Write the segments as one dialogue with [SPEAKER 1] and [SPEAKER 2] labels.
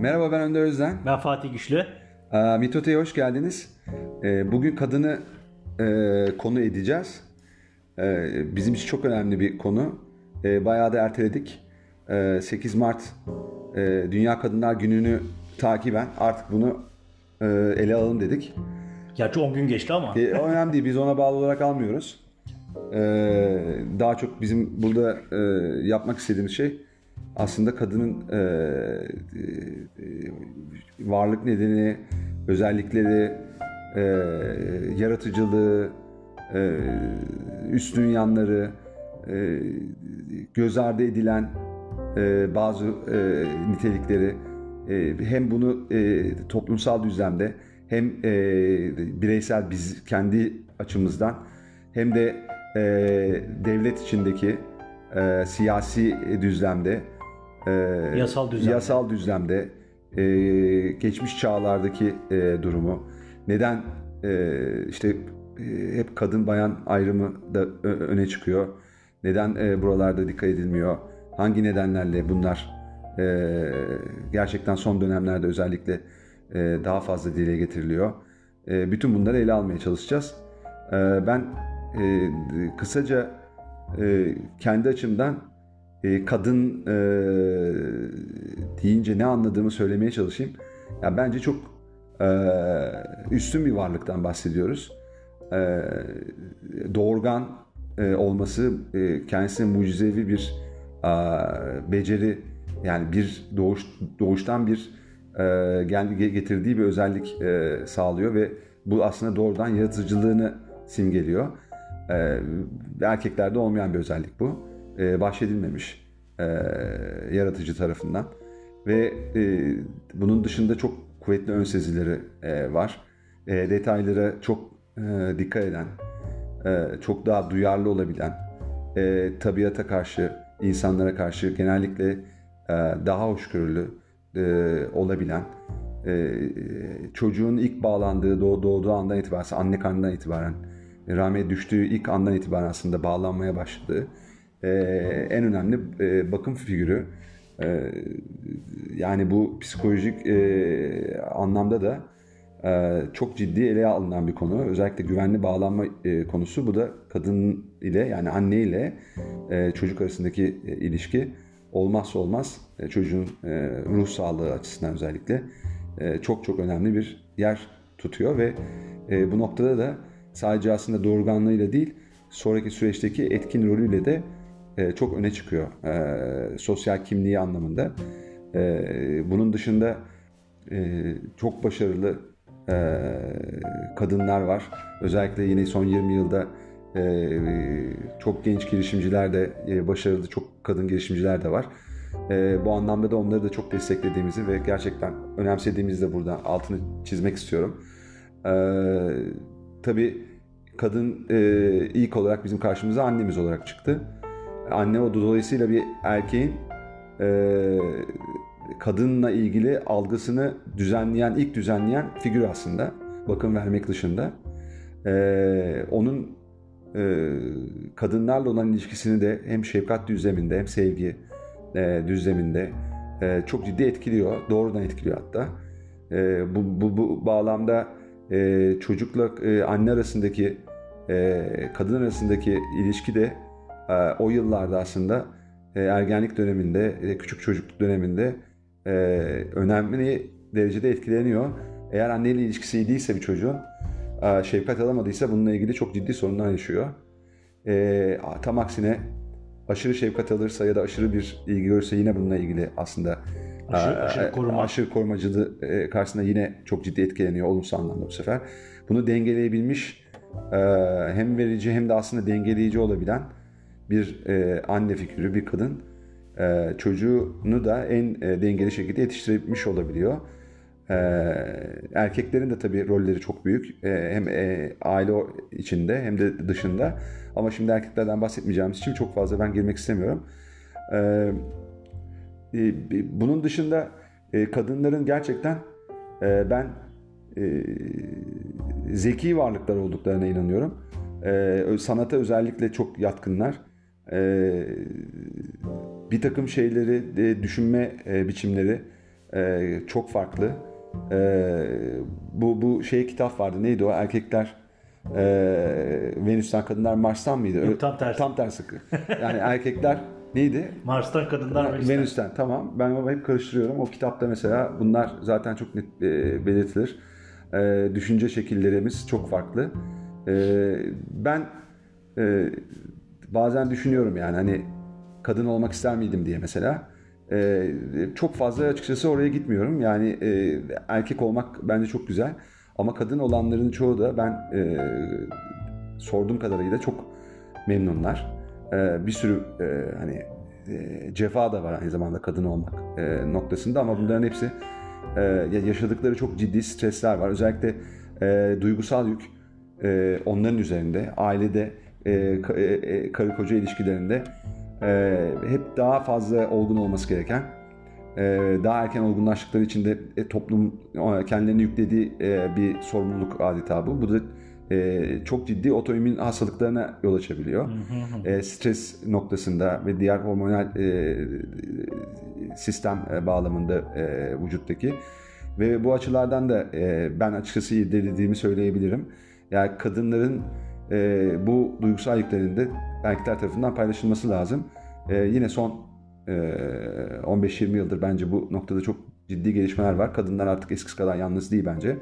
[SPEAKER 1] Merhaba ben Önder Özden.
[SPEAKER 2] Ben Fatih Güçlü.
[SPEAKER 1] Ee, Mitote'ye hoş geldiniz. Ee, bugün kadını e, konu edeceğiz. Ee, bizim için çok önemli bir konu. Ee, bayağı da erteledik. Ee, 8 Mart e, Dünya Kadınlar Günü'nü takiben artık bunu e, ele alalım dedik.
[SPEAKER 2] Gerçi 10 gün geçti ama.
[SPEAKER 1] E, önemli değil. Biz ona bağlı olarak almıyoruz. Ee, daha çok bizim burada e, yapmak istediğimiz şey aslında kadının e, e, varlık nedeni, özellikleri, e, yaratıcılığı, e, üstün yanları, e, göz ardı edilen e, bazı e, nitelikleri e, hem bunu e, toplumsal düzlemde hem e, bireysel biz kendi açımızdan hem de e, devlet içindeki e, siyasi düzlemde e,
[SPEAKER 2] Yasal düzlemde.
[SPEAKER 1] yasal düzlemde e, geçmiş çağlardaki e, durumu. Neden e, işte e, hep kadın bayan ayrımı da öne çıkıyor? Neden e, buralarda dikkat edilmiyor? Hangi nedenlerle bunlar e, gerçekten son dönemlerde özellikle e, daha fazla dile getiriliyor? E, bütün bunları ele almaya çalışacağız. E, ben e, kısaca e, kendi açımdan e, kadın e, deyince ne anladığımı söylemeye çalışayım. Ya bence çok e, üstün bir varlıktan bahsediyoruz. E, doğurgan e, olması e, kendisine mucizevi bir e, beceri yani bir doğuş doğuştan bir e, getirdiği bir özellik e, sağlıyor ve bu aslında doğrudan yaratıcılığını simgeliyor. E, erkeklerde olmayan bir özellik bu. E, bahşedilmemiş e, yaratıcı tarafından. Ve e, bunun dışında çok kuvvetli ön sezileri e, var. E, detaylara çok e, dikkat eden, e, çok daha duyarlı olabilen, e, tabiata karşı, insanlara karşı genellikle e, daha hoşgörülü e, olabilen, e, çocuğun ilk bağlandığı, doğ, doğduğu andan itibaren, anne karnından itibaren, rahmeye düştüğü ilk andan itibaren aslında bağlanmaya başladığı e, en önemli e, bakım figürü. E, yani bu psikolojik e, anlamda da e, çok ciddi ele alınan bir konu. Özellikle güvenli bağlanma e, konusu. Bu da kadın ile yani anne ile e, çocuk arasındaki e, ilişki olmazsa olmaz e, çocuğun e, ruh sağlığı açısından özellikle e, çok çok önemli bir yer tutuyor ve e, bu noktada da sadece aslında doğurganlığıyla değil sonraki süreçteki etkin rolüyle de e, çok öne çıkıyor e, sosyal kimliği anlamında. E, bunun dışında çok başarılı kadınlar var. Özellikle yine son 20 yılda çok genç girişimciler de başarılı çok kadın girişimciler de var. Bu anlamda da onları da çok desteklediğimizi ve gerçekten önemsediğimizi de burada altını çizmek istiyorum. E, tabii kadın ilk olarak bizim karşımıza annemiz olarak çıktı. Anne o dolayısıyla bir erkeğin e, kadınla ilgili algısını düzenleyen, ilk düzenleyen figür aslında. Bakım vermek dışında. E, onun e, kadınlarla olan ilişkisini de hem şefkat düzleminde hem sevgi e, düzleminde e, çok ciddi etkiliyor. Doğrudan etkiliyor hatta. E, bu, bu, bu bağlamda e, çocukla e, anne arasındaki e, kadın arasındaki ilişki de o yıllarda aslında e, ergenlik döneminde, e, küçük çocukluk döneminde e, önemli derecede etkileniyor. Eğer anneyle ilişkisi iyi değilse bir çocuğun, şefkat alamadıysa bununla ilgili çok ciddi sorunlar yaşıyor. Tam aksine aşırı şefkat alırsa ya da aşırı bir ilgi görürse yine bununla ilgili aslında
[SPEAKER 2] Aşırı- aşırı koruma.
[SPEAKER 1] aşırı korumacılığı karşısında yine çok ciddi etkileniyor olumsuz anlamda bu sefer. Bunu dengeleyebilmiş hem verici hem de aslında dengeleyici olabilen bir e, anne figürü, bir kadın e, çocuğunu da en e, dengeli şekilde yetiştirebilmiş olabiliyor. E, erkeklerin de tabii rolleri çok büyük. E, hem e, aile içinde hem de dışında. Ama şimdi erkeklerden bahsetmeyeceğimiz için çok fazla ben girmek istemiyorum. E, e, bunun dışında e, kadınların gerçekten e, ben e, zeki varlıklar olduklarına inanıyorum. E, sanata özellikle çok yatkınlar. E, bir takım şeyleri, e, düşünme e, biçimleri, e, çok farklı. E, bu bu şey kitap vardı. Neydi o? Erkekler e, Venüs'ten kadınlar Mars'tan mıydı?
[SPEAKER 2] Yok, tam tersi.
[SPEAKER 1] Tam tersi. Yani erkekler neydi?
[SPEAKER 2] Mars'tan kadınlar
[SPEAKER 1] Venüs'ten. Venüs'ten tamam. Ben ama hep karıştırıyorum. O kitapta mesela bunlar zaten çok net e, belirtilir. E, düşünce şekillerimiz çok farklı. E, ben e, bazen düşünüyorum yani hani kadın olmak ister miydim diye mesela. E, çok fazla açıkçası oraya gitmiyorum. Yani e, erkek olmak bence çok güzel. Ama kadın olanların çoğu da ben e, sorduğum kadarıyla çok memnunlar. E, bir sürü e, hani e, cefa da var aynı zamanda kadın olmak e, noktasında ama bunların hepsi e, yaşadıkları çok ciddi stresler var. Özellikle e, duygusal yük e, onların üzerinde, ailede, e, e, karı koca ilişkilerinde e, hep daha fazla olgun olması gereken, e, daha erken olgunlaştıkları için de e, toplum e, kendilerini yüklediği e, bir sorumluluk adeta bu. Bu da e, çok ciddi otoimmün hastalıklarına yol açabiliyor. E, stres noktasında ve diğer hormonal e, sistem e, bağlamında e, vücuttaki ve bu açılardan da e, ben açıkçası irdelediğimi söyleyebilirim. Yani kadınların e, bu duygusal yüklerinde erkekler tarafından paylaşılması lazım. E, yine son e, 15-20 yıldır bence bu noktada çok ciddi gelişmeler var. Kadınlar artık eskisi kadar yalnız değil bence.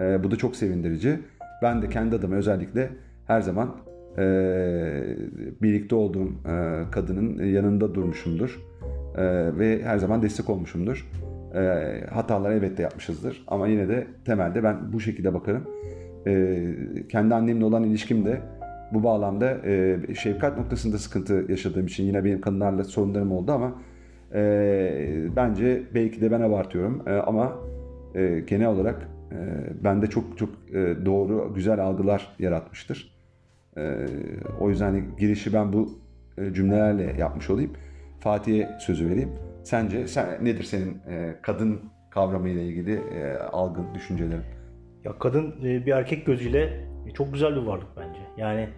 [SPEAKER 1] E, bu da çok sevindirici. Ben de kendi adıma özellikle her zaman e, birlikte olduğum e, kadının yanında durmuşumdur. E, ve her zaman destek olmuşumdur. E, hatalar elbette yapmışızdır ama yine de temelde ben bu şekilde bakarım. E, kendi annemle olan ilişkim de bu bağlamda e, şefkat noktasında sıkıntı yaşadığım için yine benim kadınlarla sorunlarım oldu ama e, bence belki de ben abartıyorum e, ama e, genel olarak e, bende çok çok e, doğru güzel algılar yaratmıştır. E, o yüzden hani girişi ben bu e, cümlelerle yapmış olayım. Fatih'e sözü vereyim. Sence sen nedir senin e, kadın kavramıyla ilgili e, algın, düşüncelerin?
[SPEAKER 2] Ya kadın e, bir erkek gözüyle çok güzel bir varlık bence. Yani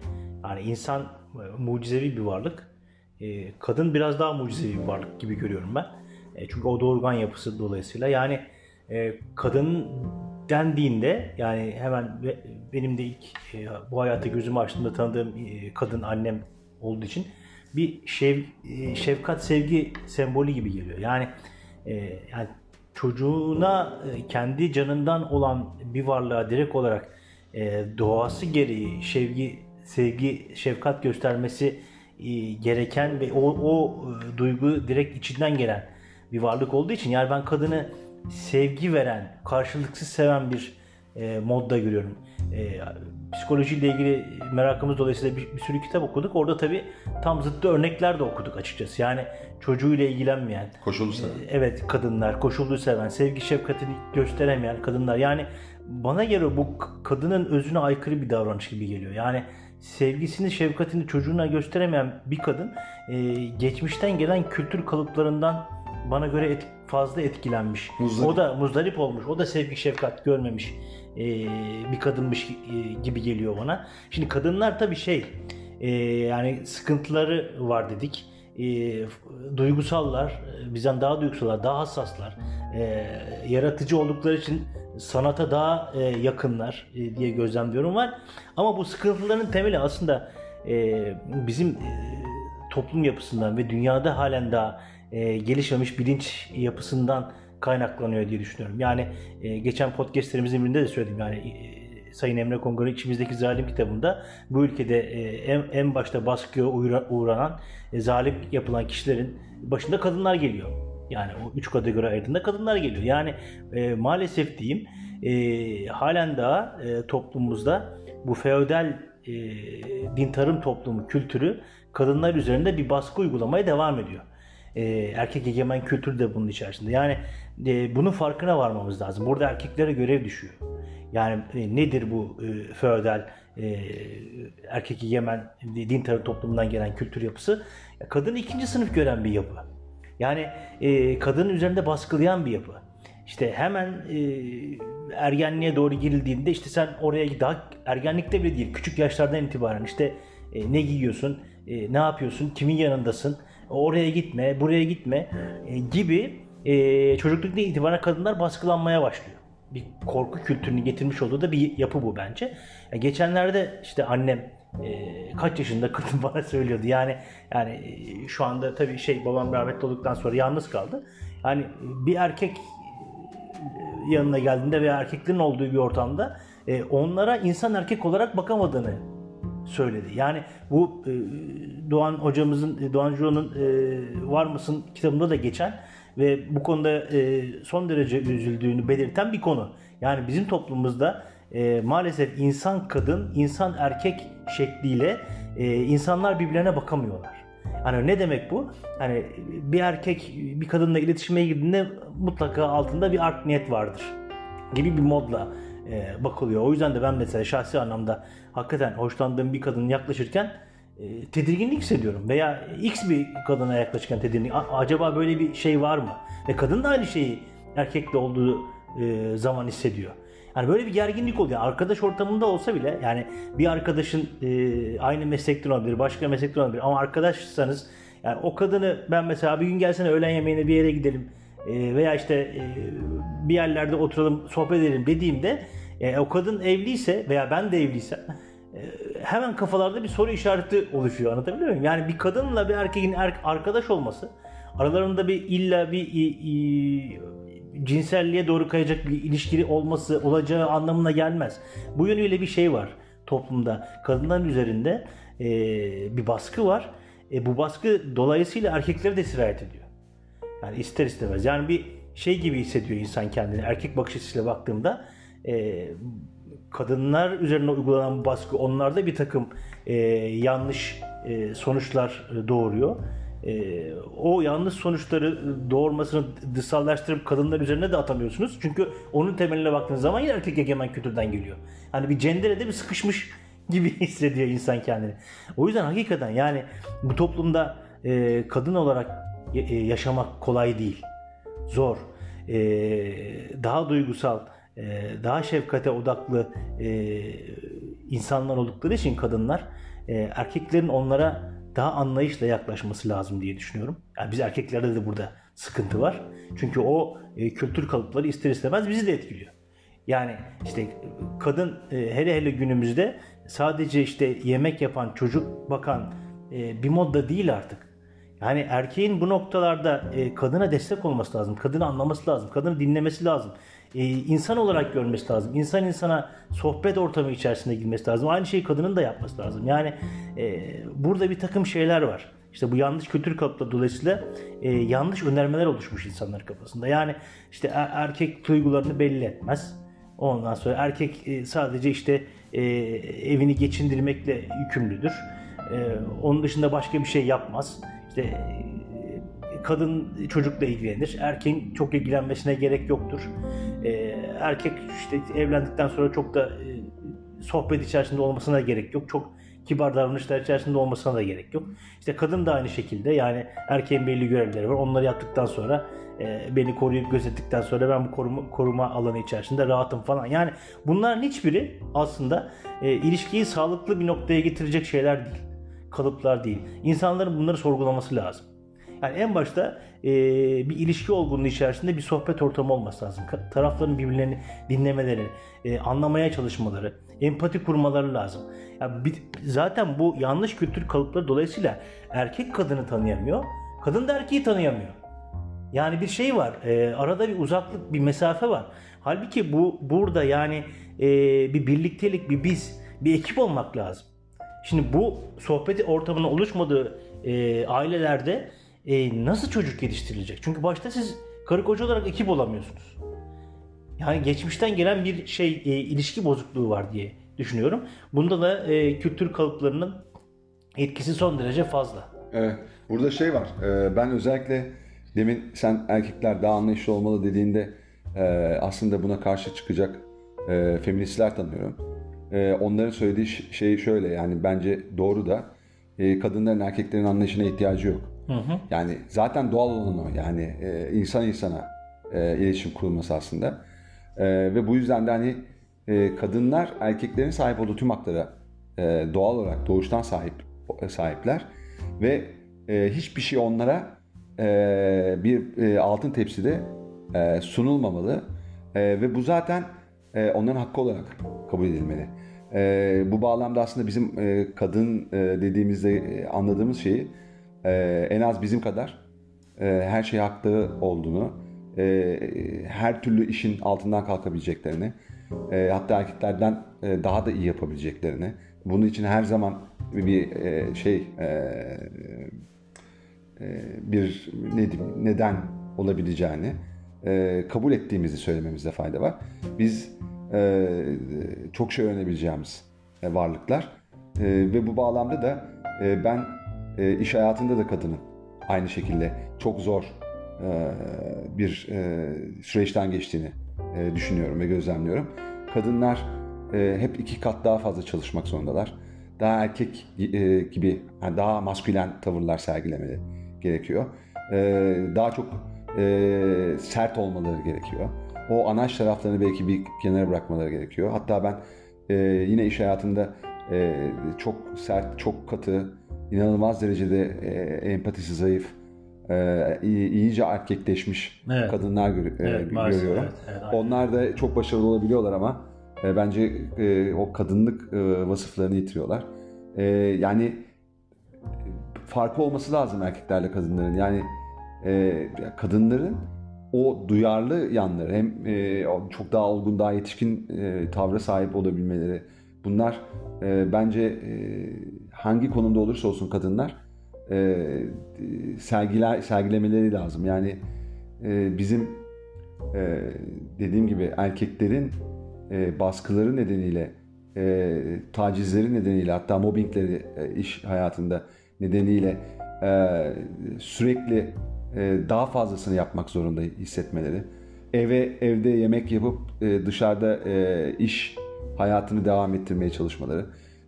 [SPEAKER 2] yani insan e, mucizevi bir varlık. E, kadın biraz daha mucizevi bir varlık gibi görüyorum ben. E, çünkü o doğurgan yapısı dolayısıyla yani e, kadın dendiğinde yani hemen benim de ilk e, bu hayata gözümü açtığımda tanıdığım e, kadın annem olduğu için bir şev, e, şefkat sevgi sembolü gibi geliyor. Yani e, yani çocuğuna e, kendi canından olan bir varlığa direkt olarak e, doğası gereği sevgi, sevgi, şefkat göstermesi e, gereken ve o, o duygu direkt içinden gelen bir varlık olduğu için yani ben kadını sevgi veren, karşılıksız seven bir modda görüyorum. E, psikolojiyle ilgili merakımız dolayısıyla bir, bir sürü kitap okuduk. Orada tabii tam zıttı örnekler de okuduk açıkçası. Yani çocuğuyla ilgilenmeyen,
[SPEAKER 1] koşullu seven. E,
[SPEAKER 2] evet kadınlar, koşullu seven, sevgi şefkatini gösteremeyen kadınlar. Yani bana göre bu kadının özüne aykırı bir davranış gibi geliyor. Yani sevgisini, şefkatini çocuğuna gösteremeyen bir kadın e, geçmişten gelen kültür kalıplarından bana göre et, fazla etkilenmiş. Muzdarip. O da muzdarip olmuş. O da sevgi şefkat görmemiş e, bir kadınmış e, gibi geliyor bana. Şimdi kadınlar tabii şey e, yani sıkıntıları var dedik. E, duygusallar, bizden daha duygusallar, daha hassaslar. E, yaratıcı oldukları için sanata daha e, yakınlar e, diye gözlemliyorum var. Ama bu sıkıntıların temeli aslında e, bizim e, toplum yapısından ve dünyada halen daha e, gelişmemiş bilinç yapısından kaynaklanıyor diye düşünüyorum. Yani e, geçen podcastlerimizin birinde de söyledim yani e, Sayın Emre Kongar'ın içimizdeki zalim kitabında bu ülkede e, en, en başta baskıya uğra, uğranan e, zalim yapılan kişilerin başında kadınlar geliyor. Yani o üç kategori ayırdığında kadınlar geliyor. Yani e, maalesef diyeyim e, halen daha e, toplumumuzda bu feodal e, din tarım toplumu kültürü kadınlar üzerinde bir baskı uygulamaya devam ediyor. E, erkek egemen kültür de bunun içerisinde. Yani e, bunun farkına varmamız lazım. Burada erkeklere görev düşüyor. Yani e, nedir bu e, feodal e, erkek egemen din tarım toplumundan gelen kültür yapısı? Ya, kadını ikinci sınıf gören bir yapı. Yani e, kadının üzerinde baskılayan bir yapı. İşte hemen e, ergenliğe doğru girildiğinde işte sen oraya daha ergenlikte bile değil küçük yaşlardan itibaren işte e, ne giyiyorsun, e, ne yapıyorsun, kimin yanındasın, oraya gitme, buraya gitme e, gibi e, çocukluktan itibaren kadınlar baskılanmaya başlıyor. Bir korku kültürünü getirmiş olduğu da bir yapı bu bence. Yani geçenlerde işte annem e, kaç yaşında kadın bana söylüyordu. Yani yani e, şu anda tabii şey babam rahmetli olduktan sonra yalnız kaldı. Yani bir erkek e, yanına geldiğinde veya erkeklerin olduğu bir ortamda e, onlara insan erkek olarak bakamadığını söyledi. Yani bu e, Doğan hocamızın, e, Doğan Jo'nun e, Var mısın kitabında da geçen ve bu konuda son derece üzüldüğünü belirten bir konu. Yani bizim toplumumuzda maalesef insan kadın, insan erkek şekliyle insanlar birbirlerine bakamıyorlar. Hani ne demek bu? Hani bir erkek bir kadınla iletişime girdiğinde mutlaka altında bir art niyet vardır gibi bir modla bakılıyor. O yüzden de ben mesela şahsi anlamda hakikaten hoşlandığım bir kadın yaklaşırken e, tedirginlik hissediyorum. Veya X bir kadına yaklaşırken tedirginlik. A- acaba böyle bir şey var mı? Ve kadın da aynı şeyi erkekle olduğu e, zaman hissediyor. Yani böyle bir gerginlik oluyor. Arkadaş ortamında olsa bile yani bir arkadaşın e, aynı meslekten olabilir, başka meslekten olabilir ama arkadaşsanız yani o kadını ben mesela bir gün gelsene öğlen yemeğine bir yere gidelim e, veya işte e, bir yerlerde oturalım sohbet edelim dediğimde e, o kadın evliyse veya ben de evliysem hemen kafalarda bir soru işareti oluşuyor anlatabiliyor muyum? Yani bir kadınla bir erkeğin er, arkadaş olması aralarında bir illa bir i, i, cinselliğe doğru kayacak bir ilişkili olması olacağı anlamına gelmez. Bu yönüyle bir şey var toplumda. Kadınların üzerinde e, bir baskı var. E, bu baskı dolayısıyla erkeklere de sirayet ediyor. Yani ister istemez. Yani bir şey gibi hissediyor insan kendini. Erkek bakış açısıyla baktığımda e, kadınlar üzerine uygulanan baskı onlarda bir takım e, yanlış e, sonuçlar doğuruyor. E, o yanlış sonuçları doğurmasını dışsallaştırıp kadınlar üzerine de atamıyorsunuz. Çünkü onun temeline baktığınız zaman yine erkek egemen kültürden geliyor. Hani bir cenderede bir sıkışmış gibi hissediyor insan kendini. O yüzden hakikaten yani bu toplumda e, kadın olarak e, yaşamak kolay değil. Zor. E, daha duygusal, e, daha şefkate odaklı e, insanlar oldukları için kadınlar e, erkeklerin onlara daha anlayışla yaklaşması lazım diye düşünüyorum. Yani biz erkeklerde de burada sıkıntı var. Çünkü o e, kültür kalıpları ister istemez bizi de etkiliyor. Yani işte kadın hele hele günümüzde sadece işte yemek yapan, çocuk bakan bir modda değil artık. Yani erkeğin bu noktalarda kadına destek olması lazım, kadını anlaması lazım, kadını dinlemesi lazım. E, insan olarak görmesi lazım. İnsan insana sohbet ortamı içerisinde girmesi lazım. Aynı şeyi kadının da yapması lazım. Yani e, burada bir takım şeyler var. İşte bu yanlış kültür kalıpları dolayısıyla e, yanlış önermeler oluşmuş insanlar kafasında. Yani işte er, erkek duygularını belli etmez. Ondan sonra erkek e, sadece işte e, evini geçindirmekle yükümlüdür. E, onun dışında başka bir şey yapmaz. İşte kadın çocukla ilgilenir. Erkeğin çok ilgilenmesine gerek yoktur. E, erkek işte evlendikten sonra çok da e, sohbet içerisinde olmasına gerek yok. Çok kibar davranışlar içerisinde olmasına da gerek yok. İşte kadın da aynı şekilde yani erkeğin belli görevleri var. Onları yaptıktan sonra e, beni koruyup gözettikten sonra ben bu koruma, koruma alanı içerisinde rahatım falan. Yani bunların hiçbiri aslında e, ilişkiyi sağlıklı bir noktaya getirecek şeyler değil. Kalıplar değil. İnsanların bunları sorgulaması lazım. Yani en başta e, bir ilişki olgunluğu içerisinde bir sohbet ortamı olması lazım. Tarafların birbirlerini dinlemeleri, e, anlamaya çalışmaları, empati kurmaları lazım. Yani bir, zaten bu yanlış kültür kalıpları dolayısıyla erkek kadını tanıyamıyor, kadın da erkeği tanıyamıyor. Yani bir şey var, e, arada bir uzaklık, bir mesafe var. Halbuki bu burada yani e, bir birliktelik, bir biz, bir ekip olmak lazım. Şimdi bu sohbeti ortamının oluşmadığı e, ailelerde e, nasıl çocuk yetiştirilecek? Çünkü başta siz karı koca olarak ekip olamıyorsunuz. Yani geçmişten gelen bir şey e, ilişki bozukluğu var diye düşünüyorum. Bunda da e, kültür kalıplarının etkisi son derece fazla.
[SPEAKER 1] Evet. Burada şey var. E, ben özellikle demin sen erkekler daha anlayışlı olmalı dediğinde e, aslında buna karşı çıkacak e, feministler tanıyorum. E, onların söylediği şey şöyle yani bence doğru da e, kadınların erkeklerin anlayışına ihtiyacı yok. Hı hı. Yani zaten doğal olan o. Yani e, insan insana e, iletişim kurulması aslında. E, ve bu yüzden de hani e, kadınlar erkeklerin sahip olduğu tüm haklara e, doğal olarak doğuştan sahip sahipler ve e, hiçbir şey onlara e, bir e, altın tepside e, sunulmamalı E, ve bu zaten e, onların hakkı olarak kabul edilmeli. E, bu bağlamda aslında bizim e, kadın e, dediğimizde e, anladığımız şeyi e, en az bizim kadar e, her şeye haklı olduğunu, e, her türlü işin altından kalkabileceklerini, e, hatta erkeklerden e, daha da iyi yapabileceklerini, bunun için her zaman bir e, şey e, e, bir ne diyeyim, neden olabileceğini e, kabul ettiğimizi söylememizde fayda var. Biz e, çok şey öğrenebileceğimiz e, varlıklar E, ve bu bağlamda da e, ben e, iş hayatında da kadının aynı şekilde çok zor e, bir e, süreçten geçtiğini e, düşünüyorum ve gözlemliyorum. Kadınlar e, hep iki kat daha fazla çalışmak zorundalar. Daha erkek e, gibi, yani daha maskülen tavırlar sergilemeleri gerekiyor. E, daha çok e, sert olmaları gerekiyor. O anaç taraflarını belki bir kenara bırakmaları gerekiyor. Hatta ben e, yine iş hayatında e, çok sert, çok katı, inanılmaz derecede e, empatisi zayıf, e, iyi- iyice erkekleşmiş
[SPEAKER 2] Evet.
[SPEAKER 1] kadınlar gör- e,
[SPEAKER 2] Evet,
[SPEAKER 1] görüyorum.
[SPEAKER 2] evet, evet, aynen.
[SPEAKER 1] Onlar da çok başarılı olabiliyorlar ama e, bence e, o kadınlık e, vasıflarını yitiriyorlar. E, yani farkı olması lazım erkeklerle kadınların. Yani e, kadınların o duyarlı yanları hem e, çok daha olgun, daha yetişkin e, tavra sahip olabilmeleri. Bunlar e, bence e, hangi konumda olursa olsun kadınlar e, sergiler sergilemeleri lazım. Yani e, bizim e, dediğim gibi erkeklerin e, baskıları nedeniyle, e, tacizleri nedeniyle, hatta mobbingleri e, iş hayatında nedeniyle e, sürekli e, daha fazlasını yapmak zorunda hissetmeleri, eve evde yemek yapıp e, dışarıda e, iş hayatını devam ettirmeye çalışmaları,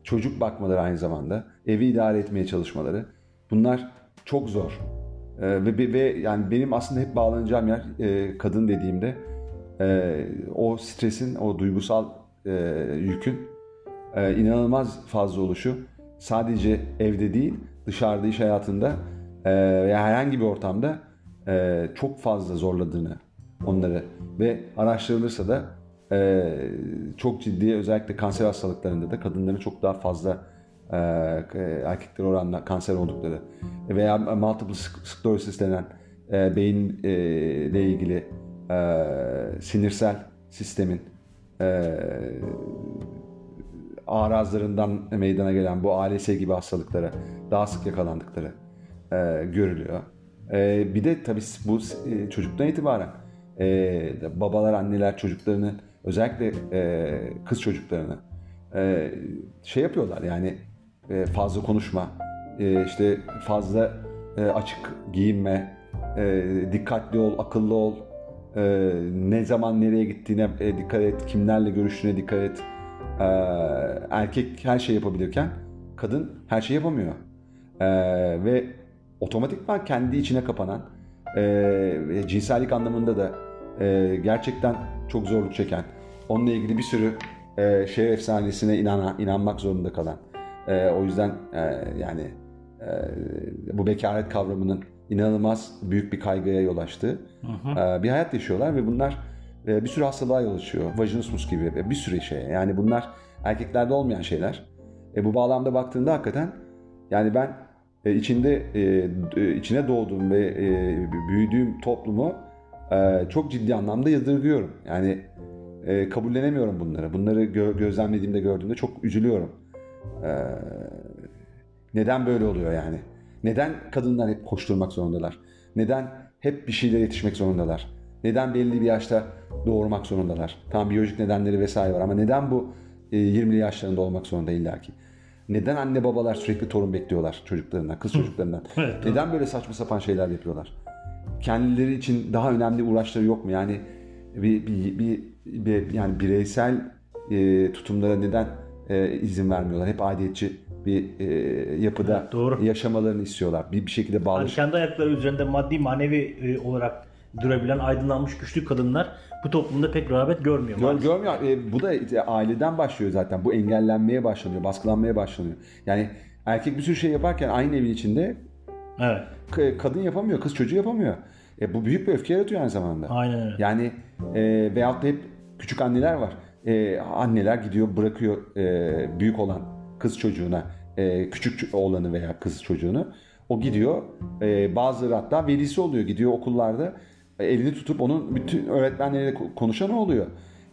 [SPEAKER 1] çocuk bakmaları aynı zamanda, evi idare etmeye çalışmaları, bunlar çok zor. Ee, ve, ve yani benim aslında hep bağlanacağım yer e, kadın dediğimde e, o stresin, o duygusal e, yükün e, inanılmaz fazla oluşu sadece evde değil dışarıda iş hayatında e, veya herhangi bir ortamda e, çok fazla zorladığını onları ve araştırılırsa da e, çok ciddi özellikle kanser hastalıklarında da kadınların çok daha fazla e, erkekler oranla kanser oldukları veya multiple sclerosis denen e, beyinle ilgili e, sinirsel sistemin e, arazlarından meydana gelen bu ALS gibi hastalıklara daha sık yakalandıkları e, görülüyor. E, bir de tabii bu e, çocuktan itibaren e, babalar, anneler çocuklarını özellikle e, kız çocuklarını e, şey yapıyorlar yani e, fazla konuşma, e, işte fazla e, açık giyinme, e, dikkatli ol, akıllı ol, e, ne zaman nereye gittiğine e, dikkat et, kimlerle görüştüğüne dikkat et. E, erkek her şey yapabilirken kadın her şey yapamıyor. E, ve otomatikman kendi içine kapanan, e, cinsellik anlamında da e, gerçekten çok zorluk çeken, onunla ilgili bir sürü e, şehir efsanesine inanan, inanmak zorunda kalan. E, o yüzden e, yani e, bu bekaret kavramının inanılmaz büyük bir kaygıya yol açtığı e, bir hayat yaşıyorlar ve bunlar e, bir sürü hastalığa yol açıyor. Vajinismus gibi ve bir sürü şeye. Yani bunlar erkeklerde olmayan şeyler. E, bu bağlamda baktığında hakikaten yani ben e, içinde e, e, içine doğduğum ve e, büyüdüğüm toplumu e, çok ciddi anlamda yadırgıyorum. Yani e, kabullenemiyorum bunları. Bunları gö- gözlemlediğimde gördüğümde çok üzülüyorum. E, neden böyle oluyor yani? Neden kadınlar hep koşturmak zorundalar? Neden hep bir şeylere yetişmek zorundalar? Neden belli bir yaşta doğurmak zorundalar? Tam biyolojik nedenleri vesaire var ama neden bu e, 20'li yaşlarında olmak zorunda illaki? Neden anne babalar sürekli torun bekliyorlar çocuklarından, kız çocuklarından?
[SPEAKER 2] Evet,
[SPEAKER 1] neden böyle saçma sapan şeyler yapıyorlar? Kendileri için daha önemli uğraşları yok mu? Yani bir, bir, bir, bir- yani bireysel e, tutumlara neden e, izin vermiyorlar? Hep aidiyetçi bir e, yapıda
[SPEAKER 2] Evet, doğru.
[SPEAKER 1] yaşamalarını istiyorlar. Bir, bir şekilde bağlı.
[SPEAKER 2] kendi ayakları üzerinde maddi manevi e, olarak durabilen aydınlanmış güçlü kadınlar bu toplumda pek rağbet görmüyor.
[SPEAKER 1] Gör, görmüyor. E, bu da e, aileden başlıyor zaten. Bu engellenmeye başlanıyor, baskılanmaya başlanıyor. Yani erkek bir sürü şey yaparken aynı evin içinde
[SPEAKER 2] Evet.
[SPEAKER 1] K- kadın yapamıyor, kız çocuğu yapamıyor. E, bu büyük bir öfke yaratıyor aynı zamanda.
[SPEAKER 2] Aynen öyle.
[SPEAKER 1] Yani e, veyahut da hep küçük anneler var. E, anneler gidiyor bırakıyor e, büyük olan kız çocuğuna e, küçük oğlanı veya kız çocuğunu. O gidiyor e, bazıları hatta velisi oluyor gidiyor okullarda e, elini tutup onun bütün öğretmenleriyle ko- konuşan oluyor.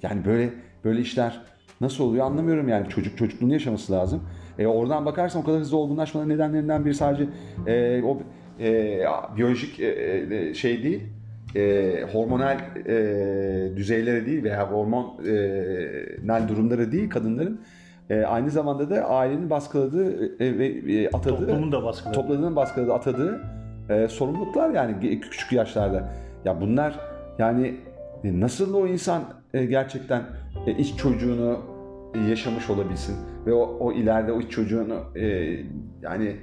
[SPEAKER 1] Yani böyle böyle işler nasıl oluyor anlamıyorum yani çocuk çocukluğunu yaşaması lazım. E, oradan bakarsan o kadar hızlı olgunlaşmanın nedenlerinden biri sadece e, o e, biyolojik e, e, şey değil e, hormonal e, düzeyleri değil veya hormonal durumları değil kadınların e, aynı zamanda da ailenin baskıladığı e, ve e, atadığı
[SPEAKER 2] Toplumun da baskıladığı.
[SPEAKER 1] topladığının baskıladığı atadığı e, sorumluluklar yani küçük yaşlarda. Ya bunlar yani e, nasıl o insan e, gerçekten e, iç çocuğunu e, yaşamış olabilsin ve o, o ileride o iç çocuğunu e, yani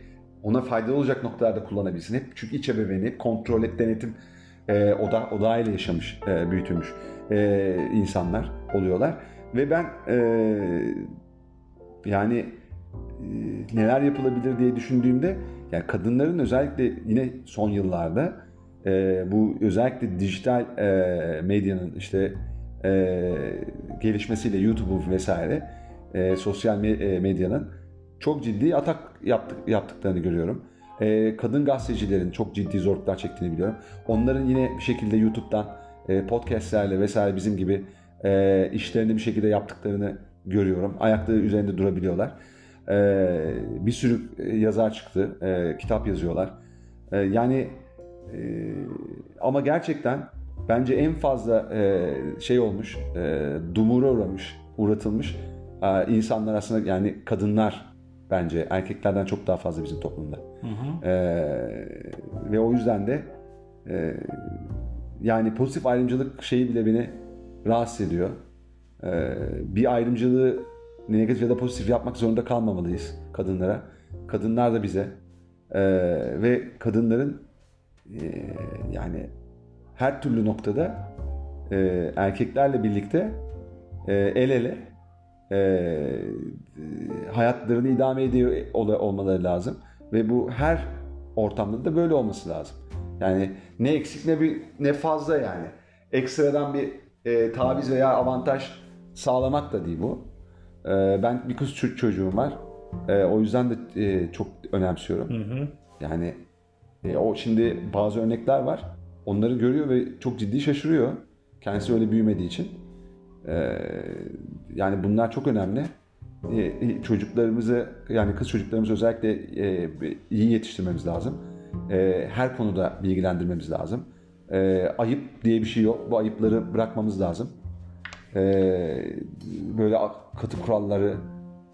[SPEAKER 1] ona faydalı olacak noktalarda kullanabilsin. Hep çünkü iç ebeveyni, kontrol et, denetim e, oda, odağıyla yaşamış, e, büyütülmüş e, insanlar oluyorlar. Ve ben e, yani e, neler yapılabilir diye düşündüğümde yani kadınların özellikle yine son yıllarda e, bu özellikle dijital e, medyanın işte e, gelişmesiyle YouTube vesaire e, sosyal e, medyanın çok ciddi atak yaptık, yaptıklarını görüyorum. E, kadın gazetecilerin çok ciddi zorluklar çektiğini biliyorum. Onların yine bir şekilde YouTube'dan e, podcastlerle vesaire bizim gibi e, işlerini bir şekilde yaptıklarını görüyorum. Ayakları üzerinde durabiliyorlar. E, bir sürü e, yazar çıktı. E, kitap yazıyorlar. E, yani e, ama gerçekten bence en fazla e, şey olmuş, e, dumura uğramış, uğratılmış e, insanlar aslında yani kadınlar bence erkeklerden çok daha fazla bizim toplumda.
[SPEAKER 2] Hı hı.
[SPEAKER 1] Ee, ve o yüzden de e, yani pozitif ayrımcılık şeyi bile beni rahatsız ediyor. Ee, bir ayrımcılığı negatif ya da pozitif yapmak zorunda kalmamalıyız kadınlara. Kadınlar da bize. Ee, ve kadınların e, yani her türlü noktada e, erkeklerle birlikte e, el ele e, hayatlarını idame ediyor ol- olmaları lazım ve bu her ortamda da böyle olması lazım. Yani ne eksik ne bir ne fazla yani. Ekstradan bir e, taviz veya avantaj sağlamak da değil bu. E, ben bir kız ço- çocuğum var. E, o yüzden de e, çok önemsiyorum.
[SPEAKER 2] Hı hı.
[SPEAKER 1] Yani e, o şimdi bazı örnekler var. Onları görüyor ve çok ciddi şaşırıyor. Kendisi öyle büyümediği için. E, yani bunlar çok önemli. E, çocuklarımızı yani kız çocuklarımızı özellikle e, iyi yetiştirmemiz lazım. E, her konuda bilgilendirmemiz lazım. E, ayıp diye bir şey yok. Bu ayıpları bırakmamız lazım. E, böyle katı kuralları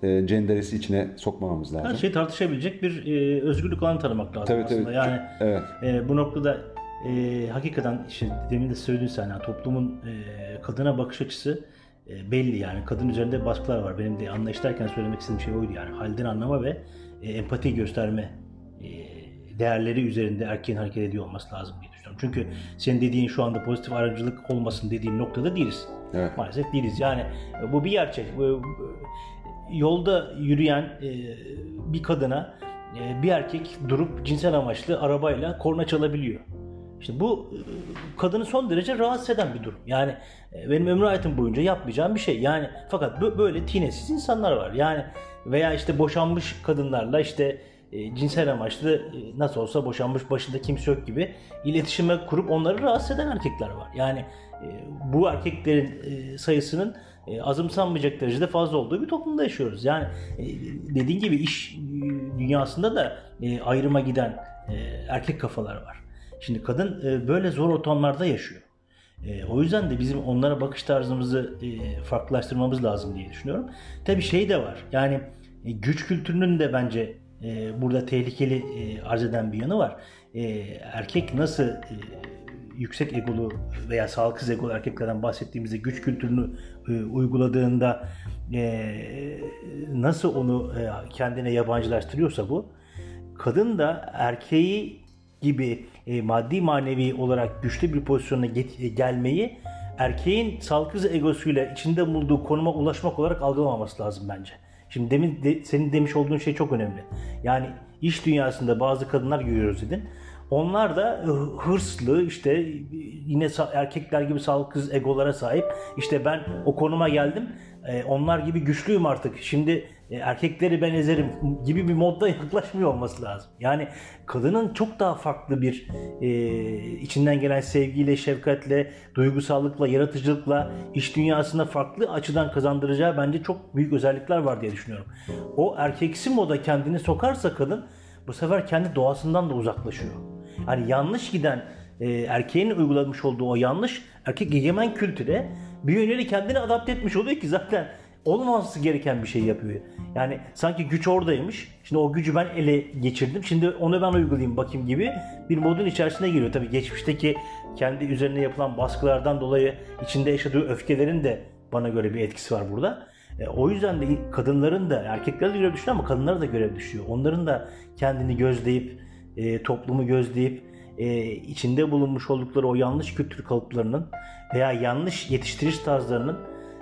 [SPEAKER 1] e, cenderesi içine sokmamamız lazım.
[SPEAKER 2] Her şey tartışabilecek bir e, özgürlük alanı tanımak lazım
[SPEAKER 1] Tabii,
[SPEAKER 2] aslında.
[SPEAKER 1] tabii.
[SPEAKER 2] Yani
[SPEAKER 1] Evet.
[SPEAKER 2] e, bu noktada e, hakikaten işte demin de söyledin sen yani toplumun e, kadına bakış açısı e, belli yani kadın üzerinde baskılar var. Benim de anlayışlarken söylemek istediğim şey oydu yani halden anlama ve e, empati gösterme e, değerleri üzerinde erkeğin hareket ediyor olması lazım diye düşünüyorum. Çünkü senin dediğin şu anda pozitif ayrımcılık olmasın dediğin noktada değiliz.
[SPEAKER 1] Evet.
[SPEAKER 2] Maalesef değiliz. Yani e, bu bir gerçek. Bu- yolda yürüyen e, bir kadına e, bir erkek durup cinsel amaçlı arabayla korna çalabiliyor. İşte bu e, kadını son derece rahatsız eden bir durum. Yani e, benim ömrü hayatım boyunca yapmayacağım bir şey. Yani fakat bö- böyle tinesiz insanlar var. Yani veya işte boşanmış kadınlarla işte e, cinsel amaçlı nasıl olsa boşanmış başında kimse yok gibi iletişime kurup onları rahatsız eden erkekler var. Yani bu erkeklerin sayısının azımsanmayacak derecede fazla olduğu bir toplumda yaşıyoruz. Yani dediğin gibi iş dünyasında da ayrıma giden erkek kafalar var. Şimdi kadın e, böyle zor ortamlarda yaşıyor. E, o yüzden de bizim onlara bakış tarzımızı e, farklılaştırmamız lazım diye düşünüyorum. Tabii şey de var. Yani güç kültürünün de bence burada tehlikeli e, arz eden bir yanı var. Erkek nasıl yüksek egolu veya sağlıksız egolu erkeklerden bahsettiğimizde güç kültürünü uyguladığında nasıl onu kendine yabancılaştırıyorsa bu kadın da erkeği gibi e, maddi manevi olarak güçlü bir pozisyona get- e, gelmeyi erkeğin sağlıksız egosuyla içinde bulunduğu konuma ulaşmak olarak algılamaması lazım bence. Şimdi demin de, senin demiş olduğun şey çok önemli. Yani iş dünyasında bazı kadınlar görüyoruz dedin. Onlar da e, hırslı işte yine erkekler gibi sağlıksız egolara sahip. İşte ben o konuma geldim. E, onlar gibi güçlüyüm artık. Şimdi e, erkekleri ben ezerim gibi bir modda yaklaşmıyor olması lazım. Yani kadının çok daha farklı bir içinden gelen sevgiyle, şefkatle, duygusallıkla, yaratıcılıkla iş dünyasında farklı açıdan kazandıracağı bence çok büyük özellikler var diye düşünüyorum. O erkeksi moda kendini sokarsa kadın bu sefer kendi doğasından da uzaklaşıyor. Hani yanlış giden e, erkeğin uygulamış olduğu o yanlış erkek egemen kültüre bir yönüyle kendini adapte etmiş oluyor ki zaten olmaması gereken bir şey yapıyor. Yani sanki güç oradaymış. Şimdi o gücü ben ele geçirdim. Şimdi onu ben uygulayayım bakayım gibi bir modun içerisine giriyor. Tabii geçmişteki kendi üzerine yapılan baskılardan dolayı içinde yaşadığı öfkelerin de bana göre bir etkisi var burada. E, o yüzden de kadınların da erkeklere de görev düşüyor ama kadınlara da görev düşüyor. Onların da kendini gözleyip e, toplumu gözleyip e, içinde bulunmuş oldukları o yanlış kültür kalıplarının veya yanlış yetiştiriş tarzlarının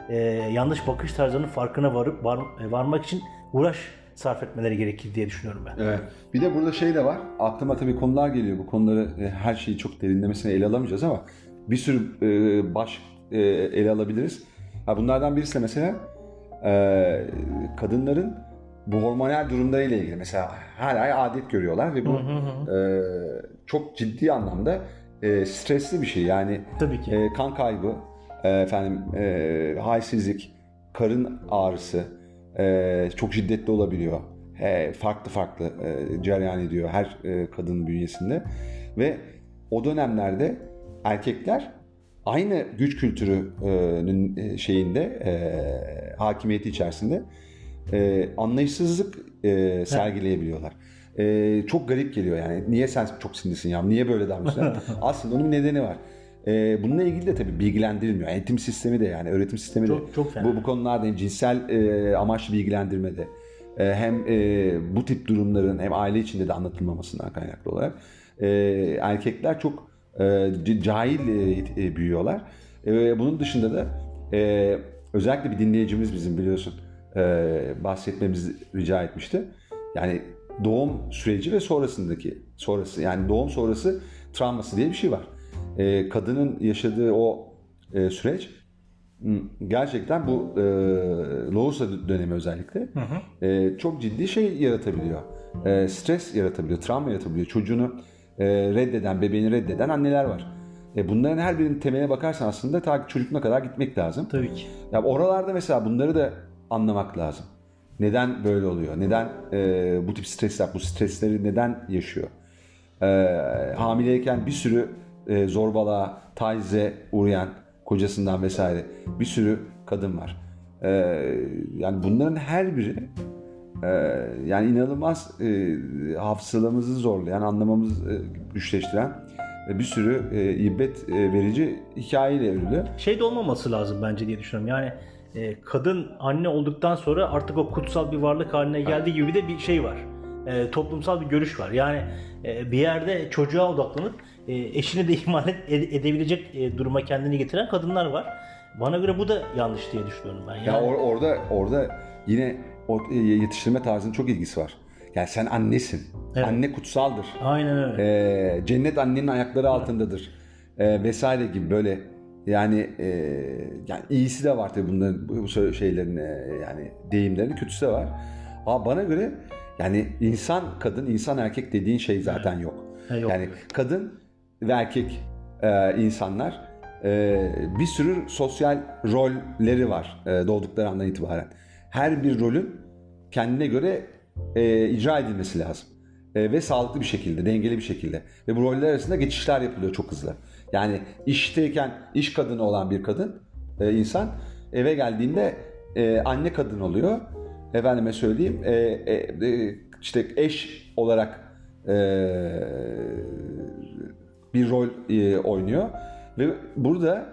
[SPEAKER 2] e, yanlış bakış tarzlarının farkına varıp var, e, varmak için uğraş sarf etmeleri gerekir diye düşünüyorum ben.
[SPEAKER 1] Evet. Bir de burada şey de var. Aklıma tabii konular geliyor. Bu konuları e, her şeyi çok derinlemesine ele alamayacağız ama bir sürü e, baş e, ele alabiliriz. Ha, bunlardan birisi de mesela e, kadınların bu hormonal durumlarıyla ilgili mesela her ay adet görüyorlar ve bu hı hı hı. E, çok ciddi anlamda e, stresli bir şey yani
[SPEAKER 2] Tabii ki.
[SPEAKER 1] E, kan kaybı efendim e, halsizlik karın ağrısı e, çok şiddetli olabiliyor e, farklı farklı e, cereyan ediyor her e, kadının bünyesinde ve o dönemlerde erkekler aynı güç kültürünün e, şeyinde e, hakimiyeti içerisinde e, anlayışsızlık e, sergileyebiliyorlar. E, çok garip geliyor yani. Niye sen çok sinirsin ya? Niye böyle davranıyorsun? Aslında onun bir nedeni var. E, bununla ilgili de tabii bilgilendirilmiyor. Eğitim sistemi de yani öğretim sistemi
[SPEAKER 2] çok, de çok
[SPEAKER 1] bu, bu konularda hem cinsel e, amaçlı bilgilendirmede e, hem e, bu tip durumların hem aile içinde de anlatılmamasından kaynaklı olarak e, erkekler çok e, cahil e, e, büyüyorlar. E, bunun dışında da e, özellikle bir dinleyicimiz bizim biliyorsun e, bahsetmemizi rica etmişti. Yani doğum süreci ve sonrasındaki sonrası yani doğum sonrası travması diye bir şey var. E, kadının yaşadığı o e, süreç gerçekten bu e, Loğusa dönemi özellikle hı hı. E, çok ciddi şey yaratabiliyor. E, stres yaratabiliyor, travma yaratabiliyor. Çocuğunu e, reddeden, bebeğini reddeden anneler var. E, bunların her birinin temeline bakarsan aslında ta çocukluğuna kadar gitmek lazım.
[SPEAKER 2] Tabii ki.
[SPEAKER 1] Ya oralarda mesela bunları da anlamak lazım. Neden böyle oluyor? Neden e, bu tip stresler, bu stresleri neden yaşıyor? E, hamileyken bir sürü e, zorbalığa, tacize uğrayan kocasından vesaire bir sürü kadın var. E, yani bunların her biri e, yani inanılmaz e, hafızalarımızı zorlayan, anlamamızı e, güçleştiren bir sürü e, ibret e, verici hikayeyle örülü.
[SPEAKER 2] Şey de olmaması lazım bence diye düşünüyorum. Yani e, kadın anne olduktan sonra artık o kutsal bir varlık haline geldiği gibi de bir şey var. E, toplumsal bir görüş var. Yani e, bir yerde çocuğa odaklanıp eşini de ihmal ed- edebilecek e, duruma kendini getiren kadınlar var. Bana göre bu da yanlış diye düşünüyorum ben. Yani...
[SPEAKER 1] Ya or- orada orada yine o e, yetiştirme tarzının çok ilgisi var. Yani sen annesin. Evet. Anne kutsaldır.
[SPEAKER 2] Aynen öyle.
[SPEAKER 1] Ee, cennet annenin ayakları altındadır. Ee, vesaire gibi böyle yani e, yani iyisi de var tabii bunların bu şeylerin e, yani deyimlerin kötüsü de var. Ama bana göre yani insan kadın insan erkek dediğin şey zaten yok.
[SPEAKER 2] Ha, yok.
[SPEAKER 1] Yani kadın ve erkek e, insanlar e, bir sürü sosyal rolleri var e, doğdukları andan itibaren. Her bir rolün kendine göre e, icra edilmesi lazım. E, ve sağlıklı bir şekilde, dengeli bir şekilde. Ve bu roller arasında geçişler yapılıyor çok hızlı. Yani işteyken iş kadını olan bir kadın, e, insan eve geldiğinde e, anne kadın oluyor. Efendime söyleyeyim, e, e, e, işte eş olarak e, bir rol e, oynuyor. Ve burada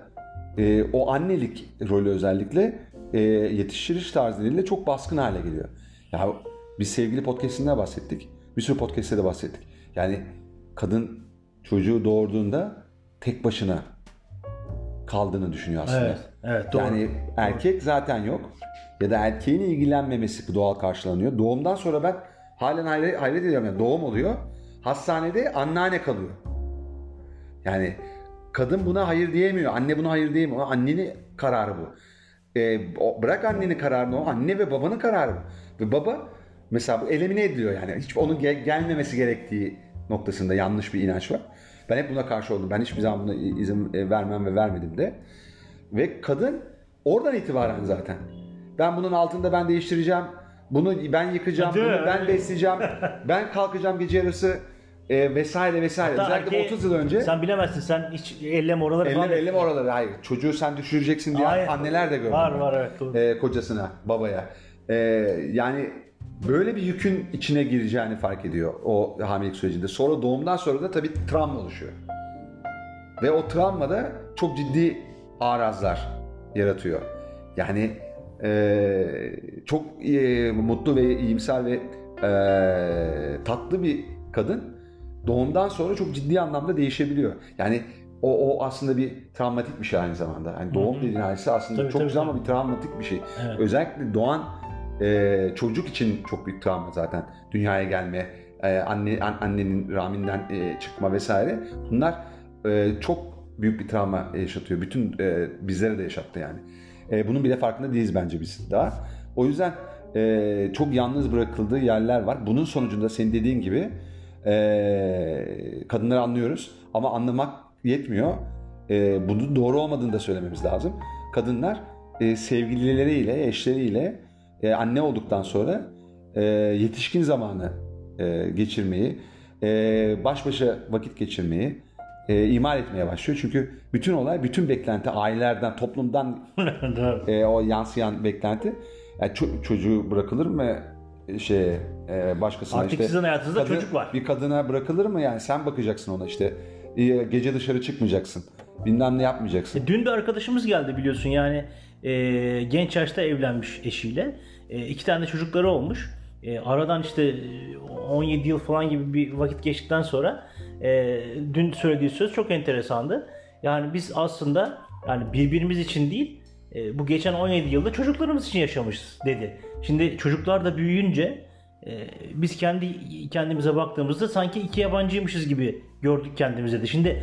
[SPEAKER 1] e, o annelik rolü özellikle e, yetiştiriş tarzıyla çok baskın hale geliyor. Ya biz sevgili podcast'inden bahsettik. Bir sürü podcast'te de bahsettik. Yani kadın çocuğu doğurduğunda tek başına kaldığını düşünüyor aslında.
[SPEAKER 2] Evet, evet doğru.
[SPEAKER 1] Yani erkek zaten yok ya da erkeğin ilgilenmemesi doğal karşılanıyor. Doğumdan sonra ben halen hayret, hayret ediyorum. Yani doğum oluyor. Hastanede anneanne kalıyor. Yani kadın buna hayır diyemiyor. Anne buna hayır diyemiyor. Annenin kararı bu. O- bırak annenin kararını o. Anne ve babanın kararı bu. Ve baba mesela bu elimine ediliyor yani. Hiç onun gel- gelmemesi gerektiği noktasında yanlış bir inanç var. Ben hep buna karşı oldum. Ben hiçbir zaman buna izin e, vermem ve vermedim de. Ve kadın oradan itibaren zaten. Ben bunun altında ben değiştireceğim. Bunu ben yıkacağım. Bunu ben besleyeceğim. ben kalkacağım gece yarısı e, vesaire vesaire.
[SPEAKER 2] Hatta
[SPEAKER 1] Özellikle
[SPEAKER 2] erkeği-
[SPEAKER 1] 30 yıl önce.
[SPEAKER 2] Sen bilemezsin sen hiç elleme oraları falan.
[SPEAKER 1] Eller elleme oraları. Hayır. Çocuğu sen düşüreceksin diye
[SPEAKER 2] Hayır.
[SPEAKER 1] anneler de gördüm.
[SPEAKER 2] Var
[SPEAKER 1] ben.
[SPEAKER 2] var evet doğru.
[SPEAKER 1] Ee, kocasına, babaya. Ee, yani böyle bir yükün içine gireceğini fark ediyor o hamilelik sürecinde. Sonra doğumdan sonra da tabii travma oluşuyor. Ve o travma da çok ciddi arazlar yaratıyor. Yani ee, çok ee, mutlu ve iyimser ve ee, tatlı bir kadın doğumdan sonra çok ciddi anlamda değişebiliyor. Yani o, o aslında bir travmatik bir şey aynı zamanda. Yani doğum dediğin hadise aslında
[SPEAKER 2] Tabii,
[SPEAKER 1] çok
[SPEAKER 2] tabii,
[SPEAKER 1] güzel
[SPEAKER 2] tabii.
[SPEAKER 1] ama bir travmatik bir şey.
[SPEAKER 2] Evet.
[SPEAKER 1] Özellikle doğan e, çocuk için çok büyük travma zaten. Dünyaya gelme, e, anne an- annenin rahminden e, çıkma vesaire. Bunlar e, çok büyük bir travma yaşatıyor. Bütün e, bizlere de yaşattı yani. E, bunun bile farkında değiliz bence biz daha. O yüzden e, çok yalnız bırakıldığı yerler var. Bunun sonucunda senin dediğin gibi e, kadınları anlıyoruz ama anlamak yetmiyor. E, bunun doğru olmadığını da söylememiz lazım. Kadınlar e, sevgilileriyle, eşleriyle e, anne olduktan sonra e, yetişkin zamanı e, geçirmeyi, e, baş başa vakit geçirmeyi e, imal etmeye başlıyor. Çünkü bütün olay, bütün beklenti ailelerden, toplumdan e, o yansıyan beklenti. Yani ço- çocuğu bırakılır mı şey e, başkasına
[SPEAKER 2] Artık
[SPEAKER 1] işte
[SPEAKER 2] sizin hayatınızda
[SPEAKER 1] kadın-
[SPEAKER 2] çocuk var.
[SPEAKER 1] Bir kadına bırakılır mı yani sen bakacaksın ona işte E, gece dışarı çıkmayacaksın. Bilmem ne yapmayacaksın.
[SPEAKER 2] E, Dün bir arkadaşımız geldi biliyorsun yani e, genç yaşta evlenmiş eşiyle. E, iki tane çocukları olmuş. E, aradan işte e, 17 yıl falan gibi bir vakit geçtikten sonra e, dün söylediği söz çok enteresandı. Yani biz aslında yani birbirimiz için değil e, bu geçen 17 yılda çocuklarımız için yaşamışız dedi. Şimdi çocuklar da büyüyünce e, biz kendi kendimize baktığımızda sanki iki yabancıymışız gibi gördük kendimize de. Şimdi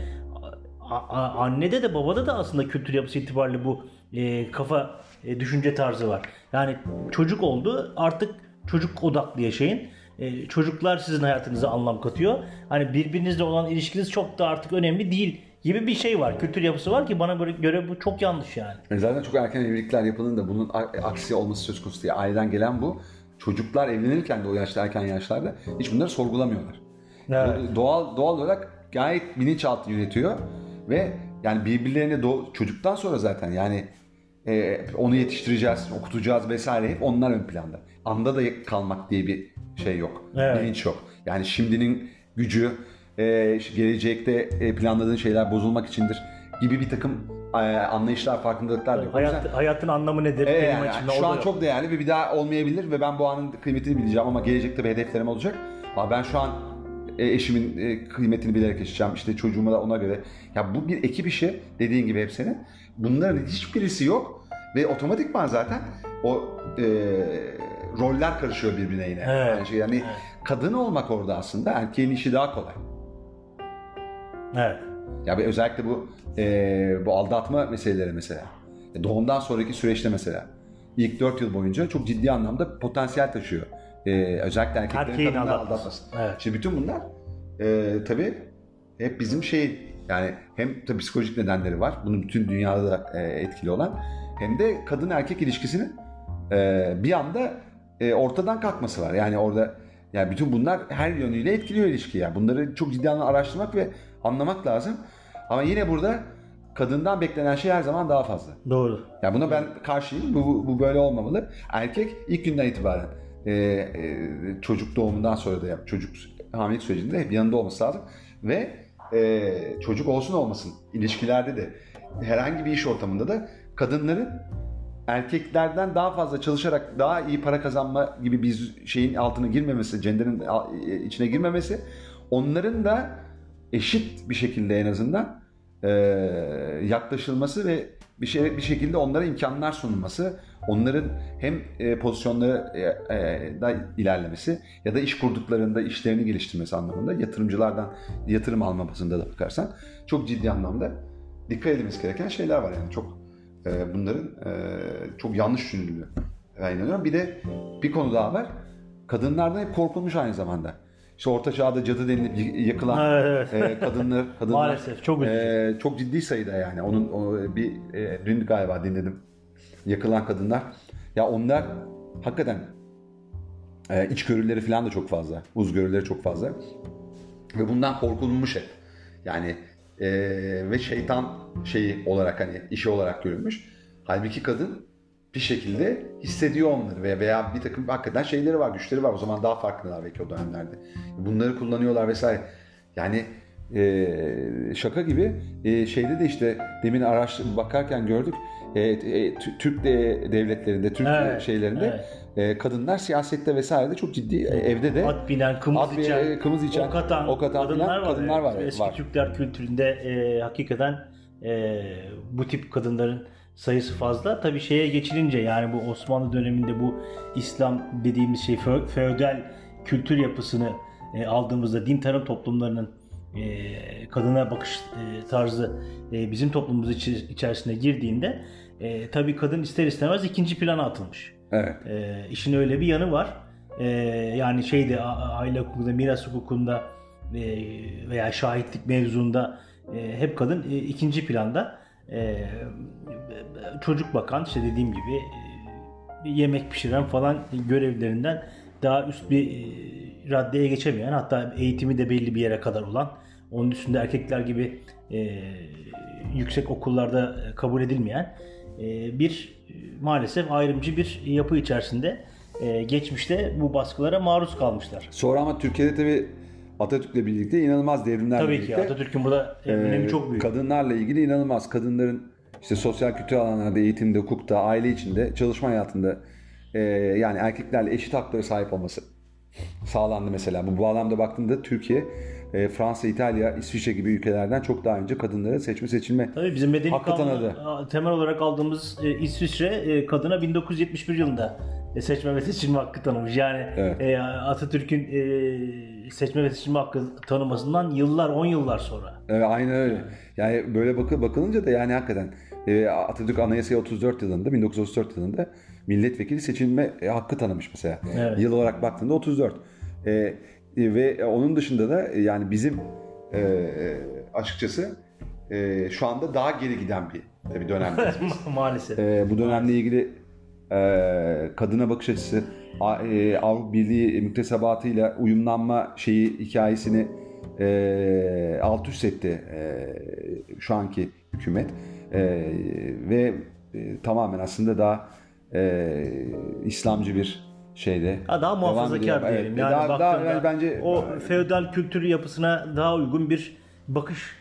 [SPEAKER 2] a- a- annede de babada da aslında kültür yapısı itibariyle bu e, kafa e, düşünce tarzı var. Yani çocuk oldu artık çocuk odaklı yaşayın. E, çocuklar sizin hayatınıza anlam katıyor. Hani birbirinizle olan ilişkiniz çok da artık önemli değil gibi bir şey var. Kültür yapısı var ki bana göre, göre bu çok yanlış yani.
[SPEAKER 1] E Zaten çok erken evlilikler yapıldığında bunun a- aksi olması söz konusu diye aileden gelen bu. Çocuklar evlenirken de o yaşta erken yaşlarda hiç bunları sorgulamıyorlar.
[SPEAKER 2] Evet.
[SPEAKER 1] Doğal doğal olarak gayet bilinçaltı yönetiyor ve yani birbirlerine doğ- çocuktan sonra zaten yani e, onu yetiştireceğiz, okutacağız vesaire hep onlar ön planda. Anda da kalmak diye bir şey yok.
[SPEAKER 2] Evet.
[SPEAKER 1] Bilinç yok. Yani şimdinin gücü e, gelecekte e, planladığın şeyler bozulmak içindir gibi bir takım e, anlayışlar, farkındalıklar da yok. O yüzden-
[SPEAKER 2] Hayat, hayatın anlamı nedir?
[SPEAKER 1] Evet,
[SPEAKER 2] Benim
[SPEAKER 1] yani
[SPEAKER 2] açımdan
[SPEAKER 1] şu an
[SPEAKER 2] yok.
[SPEAKER 1] çok değerli ve bir daha olmayabilir ve ben bu anın kıymetini bileceğim ama gelecekte bir hedeflerim olacak. Ama ben şu an e, eşimin e, kıymetini bilerek yaşayacağım. İşte çocuğuma da ona göre. Ya bu bir ekip işi dediğin gibi hep senin. Bunların hiçbirisi yok ve otomatikman zaten o e, roller karışıyor birbirine yine.
[SPEAKER 2] Evet.
[SPEAKER 1] Yani, şey, yani
[SPEAKER 2] Evet.
[SPEAKER 1] kadın olmak orada aslında erkeğin işi daha kolay.
[SPEAKER 2] Evet.
[SPEAKER 1] Ya ve özellikle bu e, bu aldatma meseleleri mesela. E, Doğumdan sonraki süreçte mesela. ilk 4 yıl boyunca çok ciddi anlamda potansiyel taşıyor. E, özellikle erkeklerin
[SPEAKER 2] Erkeğin
[SPEAKER 1] kadınları
[SPEAKER 2] aldatması.
[SPEAKER 1] aldatması.
[SPEAKER 2] Evet.
[SPEAKER 1] Şimdi bütün bunlar e, tabii hep bizim şey yani hem tabii psikolojik nedenleri var. Bunun bütün dünyada da e, etkili olan. Hem de kadın erkek ilişkisinin e, bir anda e, ortadan kalkması var. Yani orada yani bütün bunlar her yönüyle etkiliyor ilişkiyi. Yani bunları çok ciddi anlamda araştırmak ve anlamak lazım. Ama yine burada kadından beklenen şey her zaman daha fazla.
[SPEAKER 2] Doğru.
[SPEAKER 1] Ya buna ben karşıyım. Bu, bu, böyle olmamalı. Erkek ilk günden itibaren e, e, çocuk doğumundan sonra da yap, çocuk hamilelik sürecinde hep yanında olması lazım. Ve e, çocuk olsun olmasın ilişkilerde de herhangi bir iş ortamında da kadınların erkeklerden daha fazla çalışarak daha iyi para kazanma gibi bir şeyin altına girmemesi, cenderin al- içine girmemesi onların da eşit bir şekilde en azından e, yaklaşılması ve bir şey bir şekilde onlara imkanlar sunulması, onların hem e, pozisyonları e, e, da ilerlemesi ya da iş kurduklarında işlerini geliştirmesi anlamında yatırımcılardan yatırım alma basında da bakarsan çok ciddi anlamda dikkat edilmesi gereken şeyler var yani çok e, bunların e, çok yanlış düşünüldüğü ben inanıyorum. Bir de bir konu daha var. Kadınlardan hep korkulmuş aynı zamanda. İşte orta çağda cadı denilip yakılan
[SPEAKER 2] Evet, evet.
[SPEAKER 1] e, kadınlar, kadınlar
[SPEAKER 2] Maalesef, çok üzücü.
[SPEAKER 1] e, çok ciddi sayıda yani. Onun o, bir e, dün galiba dinledim. Yakılan kadınlar. Ya onlar hakikaten e, içgörüleri falan da çok fazla. Uzgörüleri çok fazla. Ve bundan korkulmuş hep. Yani e, ve şeytan şeyi olarak hani işi olarak görülmüş. Halbuki kadın bir şekilde hissediyor onları veya, veya bir takım hakikaten şeyleri var, güçleri var. O zaman daha farklılar belki o dönemlerde. Bunları kullanıyorlar vesaire. Yani e, şaka gibi e, şeyde de işte demin araç bakarken gördük. E, e, Türk de- devletlerinde, Türk
[SPEAKER 2] Evet,
[SPEAKER 1] şeylerinde e, kadınlar siyasette vesairede çok ciddi e, evde de
[SPEAKER 2] At bilen, kımız
[SPEAKER 1] At bilen,
[SPEAKER 2] içen,
[SPEAKER 1] kımız içen,
[SPEAKER 2] ok atan,
[SPEAKER 1] ok atan
[SPEAKER 2] kadınlar
[SPEAKER 1] filan
[SPEAKER 2] var.
[SPEAKER 1] kadınlar var,
[SPEAKER 2] Evet. Eski
[SPEAKER 1] var.
[SPEAKER 2] Türkler kültüründe e, hakikaten e, bu tip kadınların sayısı fazla. Tabii şeye geçilince yani bu Osmanlı döneminde bu İslam dediğimiz şey fe- feodal kültür yapısını e, aldığımızda din tarım toplumlarının e, kadına bakış e, tarzı e, bizim toplumumuz içi- içerisine girdiğinde e, tabii kadın ister istemez ikinci plana atılmış.
[SPEAKER 1] Evet.
[SPEAKER 2] E, işin öyle bir yanı var. E, yani şeyde aile hukukunda, miras hukukunda e, veya şahitlik mevzunda e, hep kadın e, ikinci planda. E, çocuk bakan, işte dediğim gibi e, yemek pişiren falan görevlerinden daha üst bir e, raddeye geçemeyen hatta eğitimi de belli bir yere kadar olan onun üstünde erkekler gibi e, yüksek okullarda kabul edilmeyen e, bir e, maalesef ayrımcı bir yapı içerisinde e, geçmişte bu baskılara maruz kalmışlar.
[SPEAKER 1] Sonra ama Türkiye'de tabii Atatürk'le birlikte inanılmaz devrimlerle
[SPEAKER 2] Tabii ki
[SPEAKER 1] birlikte
[SPEAKER 2] Atatürk'ün burada e,
[SPEAKER 1] e,
[SPEAKER 2] önemi çok büyük.
[SPEAKER 1] kadınlarla ilgili inanılmaz kadınların işte sosyal kültür alanlarda, eğitimde, hukukta, aile içinde, çalışma hayatında e, yani erkeklerle eşit haklara sahip olması sağlandı mesela. Bu bağlamda baktığında Türkiye, e, Fransa, İtalya, İsviçre gibi ülkelerden çok daha önce kadınları seçme seçilme
[SPEAKER 2] Tabii bizim medeni
[SPEAKER 1] Hakkı tanıdı.
[SPEAKER 2] temel olarak aldığımız e, İsviçre e, kadına 1971 yılında seçme ve seçilme hakkı tanımış. Yani
[SPEAKER 1] Evet.
[SPEAKER 2] e, Atatürk'ün e, seçme ve seçilme hakkı tanımasından yıllar 10 yıllar sonra.
[SPEAKER 1] Evet, aynen öyle. Yani böyle bakı, bakılınca da yani hakikaten e, Atatürk Anayasa'ya 34 yılında, 1934 yılında milletvekili seçilme e, hakkı tanımış mesela.
[SPEAKER 2] Evet.
[SPEAKER 1] Yıl olarak baktığında 34. E, e, ve onun dışında da e, yani bizim e, e, açıkçası e, şu anda daha geri giden bir bir dönemdeyiz.
[SPEAKER 2] Maalesef.
[SPEAKER 1] E, bu dönemle ilgili e, kadına bakış açısı, A- e, Avrupa Birliği müktesebatıyla uyumlanma şeyi hikayesini e, alt üst etti e, şu anki hükümet ve tamamen aslında daha İslamcı bir şeyde.
[SPEAKER 2] Ha, daha muhafazakar diyelim.
[SPEAKER 1] Evet,
[SPEAKER 2] Yani
[SPEAKER 1] daha, daha, bence
[SPEAKER 2] o feodal kültür yapısına daha uygun bir bakış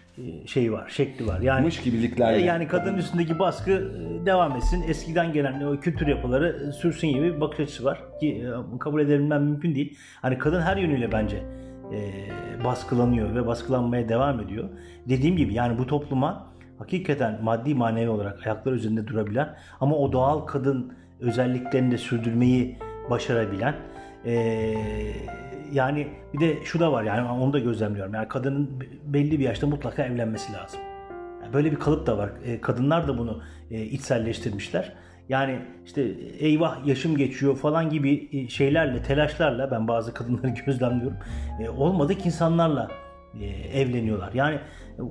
[SPEAKER 2] şeyi var, şekli var. Yani
[SPEAKER 1] mış gibiliklerle.
[SPEAKER 2] E, Yani kadın üstündeki baskı e, devam etsin. Eskiden gelen o kültür yapıları e, sürsün gibi bir bakış açısı var. Ki e, kabul edebilmem mümkün değil. Hani kadın her yönüyle bence e, baskılanıyor ve baskılanmaya devam ediyor. Dediğim gibi yani bu topluma hakikaten maddi manevi olarak ayaklar üzerinde durabilen ama o doğal kadın özelliklerini de sürdürmeyi başarabilen e, yani bir de şu da var yani onu da gözlemliyorum. Yani kadının belli bir yaşta mutlaka evlenmesi lazım. Yani Böyle bir kalıp da var. E, kadınlar da bunu e, içselleştirmişler. Yani işte eyvah yaşım geçiyor falan gibi e, şeylerle, telaşlarla ben bazı kadınları gözlemliyorum. E, olmadık insanlarla e, evleniyorlar. Yani e,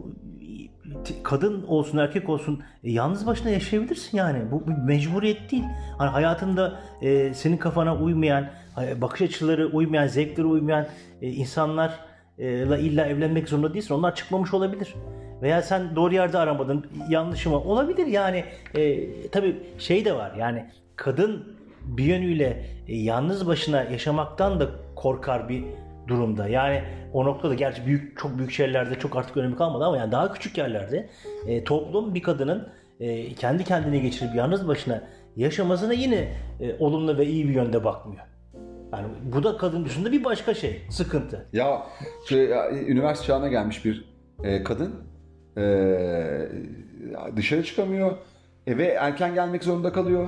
[SPEAKER 2] kadın olsun erkek olsun e, yalnız başına yaşayabilirsin yani. Bu bir mecburiyet değil. Hani hayatında e, senin kafana uymayan, e, bakış açıları uymayan, zevkleri uymayan e, insanlarla illa evlenmek zorunda değilsin. Onlar çıkmamış olabilir. Veya sen doğru yerde aramadın, yanlışı mı? Olabilir yani. E, tabii şey de var yani kadın bir yönüyle e, yalnız başına yaşamaktan da korkar bir durumda. Yani o noktada gerçi büyük çok büyük şehirlerde çok artık önemi kalmadı ama yani daha küçük yerlerde e, toplum bir kadının e, kendi kendine geçirip yalnız başına yaşamasına yine e, olumlu ve iyi bir yönde bakmıyor. Yani bu da kadın dışında bir başka şey, sıkıntı.
[SPEAKER 1] Ya, şey, ya, üniversite çağına gelmiş bir e, kadın e, dışarı çıkamıyor. eve erken gelmek zorunda kalıyor.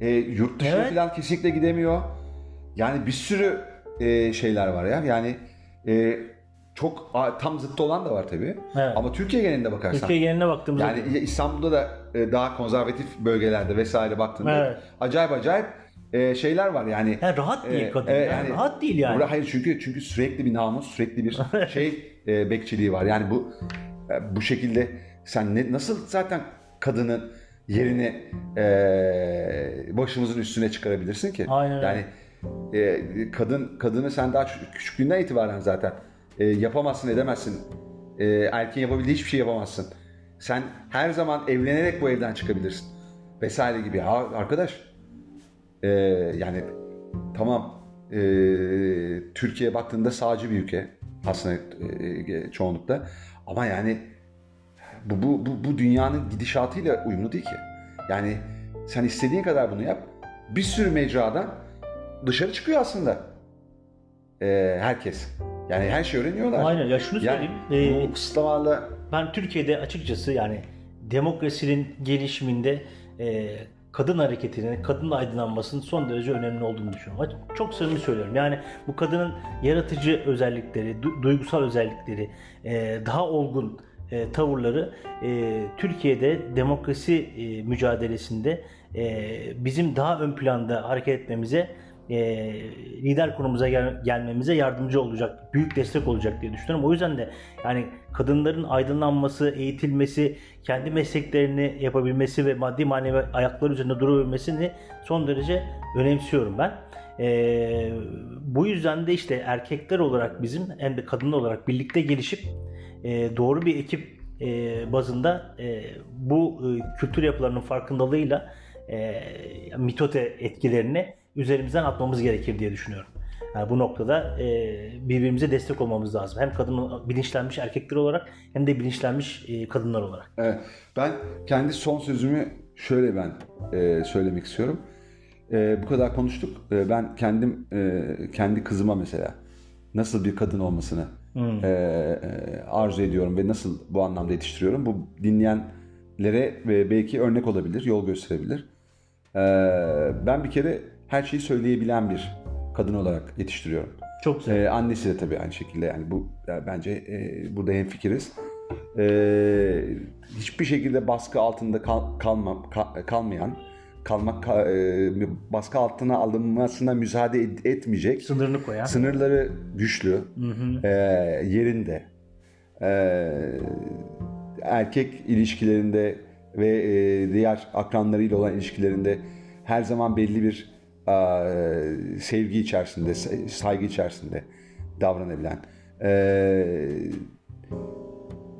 [SPEAKER 1] E, yurt dışına
[SPEAKER 2] Evet.
[SPEAKER 1] falan kesinlikle gidemiyor. Yani bir sürü e, şeyler var ya. Yani e, çok a, tam zıttı olan da var tabii.
[SPEAKER 2] Evet.
[SPEAKER 1] Ama Türkiye genelinde bakarsan.
[SPEAKER 2] Türkiye geneline baktığımızda
[SPEAKER 1] Yani İstanbul'da da e, daha konservatif bölgelerde vesaire baktığında
[SPEAKER 2] Evet.
[SPEAKER 1] acayip acayip e, şeyler var yani.
[SPEAKER 2] Yani rahat değil
[SPEAKER 1] E,
[SPEAKER 2] kadın.
[SPEAKER 1] e,
[SPEAKER 2] yani. Rahat değil yani.
[SPEAKER 1] Hayır çünkü çünkü sürekli bir namus, sürekli bir şey e, bekçiliği var. Yani bu e, bu şekilde sen ne, nasıl zaten kadının yerini e, başımızın üstüne çıkarabilirsin ki?
[SPEAKER 2] Aynen.
[SPEAKER 1] Yani e, kadın kadını sen daha küçük- küçüklüğünden itibaren zaten e, yapamazsın edemezsin. E, erkeğin yapabildiği hiçbir şey yapamazsın. Sen her zaman evlenerek bu evden çıkabilirsin. Vesaire gibi. Ha, arkadaş e, yani tamam e, Türkiye baktığında sağcı bir ülke aslında e, çoğunlukla ama yani bu, bu, bu, bu dünyanın gidişatıyla uyumlu değil ki. Yani sen istediğin kadar bunu yap. Bir sürü mecradan dışarı çıkıyor aslında. E, herkes. Yani her şeyi öğreniyorlar.
[SPEAKER 2] Aynen. Ya şunu
[SPEAKER 1] Yani
[SPEAKER 2] söyleyeyim. e,
[SPEAKER 1] bu kısıtlamalarla
[SPEAKER 2] ben Türkiye'de açıkçası yani demokrasinin gelişiminde e, kadın hareketinin, kadın aydınlanmasının son derece önemli olduğunu düşünüyorum. Çok samimi söylüyorum. Yani bu kadının yaratıcı özellikleri, du- duygusal özellikleri, e, daha olgun e, tavırları e, Türkiye'de demokrasi e, mücadelesinde e, bizim daha ön planda hareket etmemize e, lider konumuza gel- gelmemize yardımcı olacak, büyük destek olacak diye düşünüyorum. O yüzden de yani kadınların aydınlanması, eğitilmesi, kendi mesleklerini yapabilmesi ve maddi manevi ayakları üzerinde durabilmesini son derece önemsiyorum ben. E, bu yüzden de işte erkekler olarak bizim hem de kadınlar olarak birlikte gelişip e, doğru bir ekip e, bazında e, bu e, kültür yapılarının farkındalığıyla e, mitote etkilerini üzerimizden atmamız gerekir diye düşünüyorum. Yani bu noktada e, birbirimize destek olmamız lazım. Hem kadın bilinçlenmiş erkekler olarak hem de bilinçlenmiş e, kadınlar olarak.
[SPEAKER 1] Evet. Ben kendi son sözümü şöyle ben e, söylemek istiyorum. E, bu kadar konuştuk. E, ben kendim e, kendi kızıma mesela nasıl bir kadın olmasını e, e, arzu ediyorum ve nasıl bu anlamda yetiştiriyorum. Bu dinleyenlere ve belki örnek olabilir, yol gösterebilir. E, ben bir kere her şeyi söyleyebilen bir kadın olarak yetiştiriyorum.
[SPEAKER 2] Çok güzel.
[SPEAKER 1] Ee, annesi de tabii aynı şekilde yani bu yani bence e, burada hemfikiriz. Ee, hiçbir şekilde baskı altında kal, kalmam ka- kalmayan kalmak ka- e, baskı altına alınmasına müsaade et- etmeyecek.
[SPEAKER 2] Sınırını koyan.
[SPEAKER 1] Sınırları güçlü, e, yerinde. E, erkek ilişkilerinde ve e, diğer akranlarıyla olan ilişkilerinde her zaman belli bir sevgi içerisinde, sa- saygı içerisinde davranabilen. E,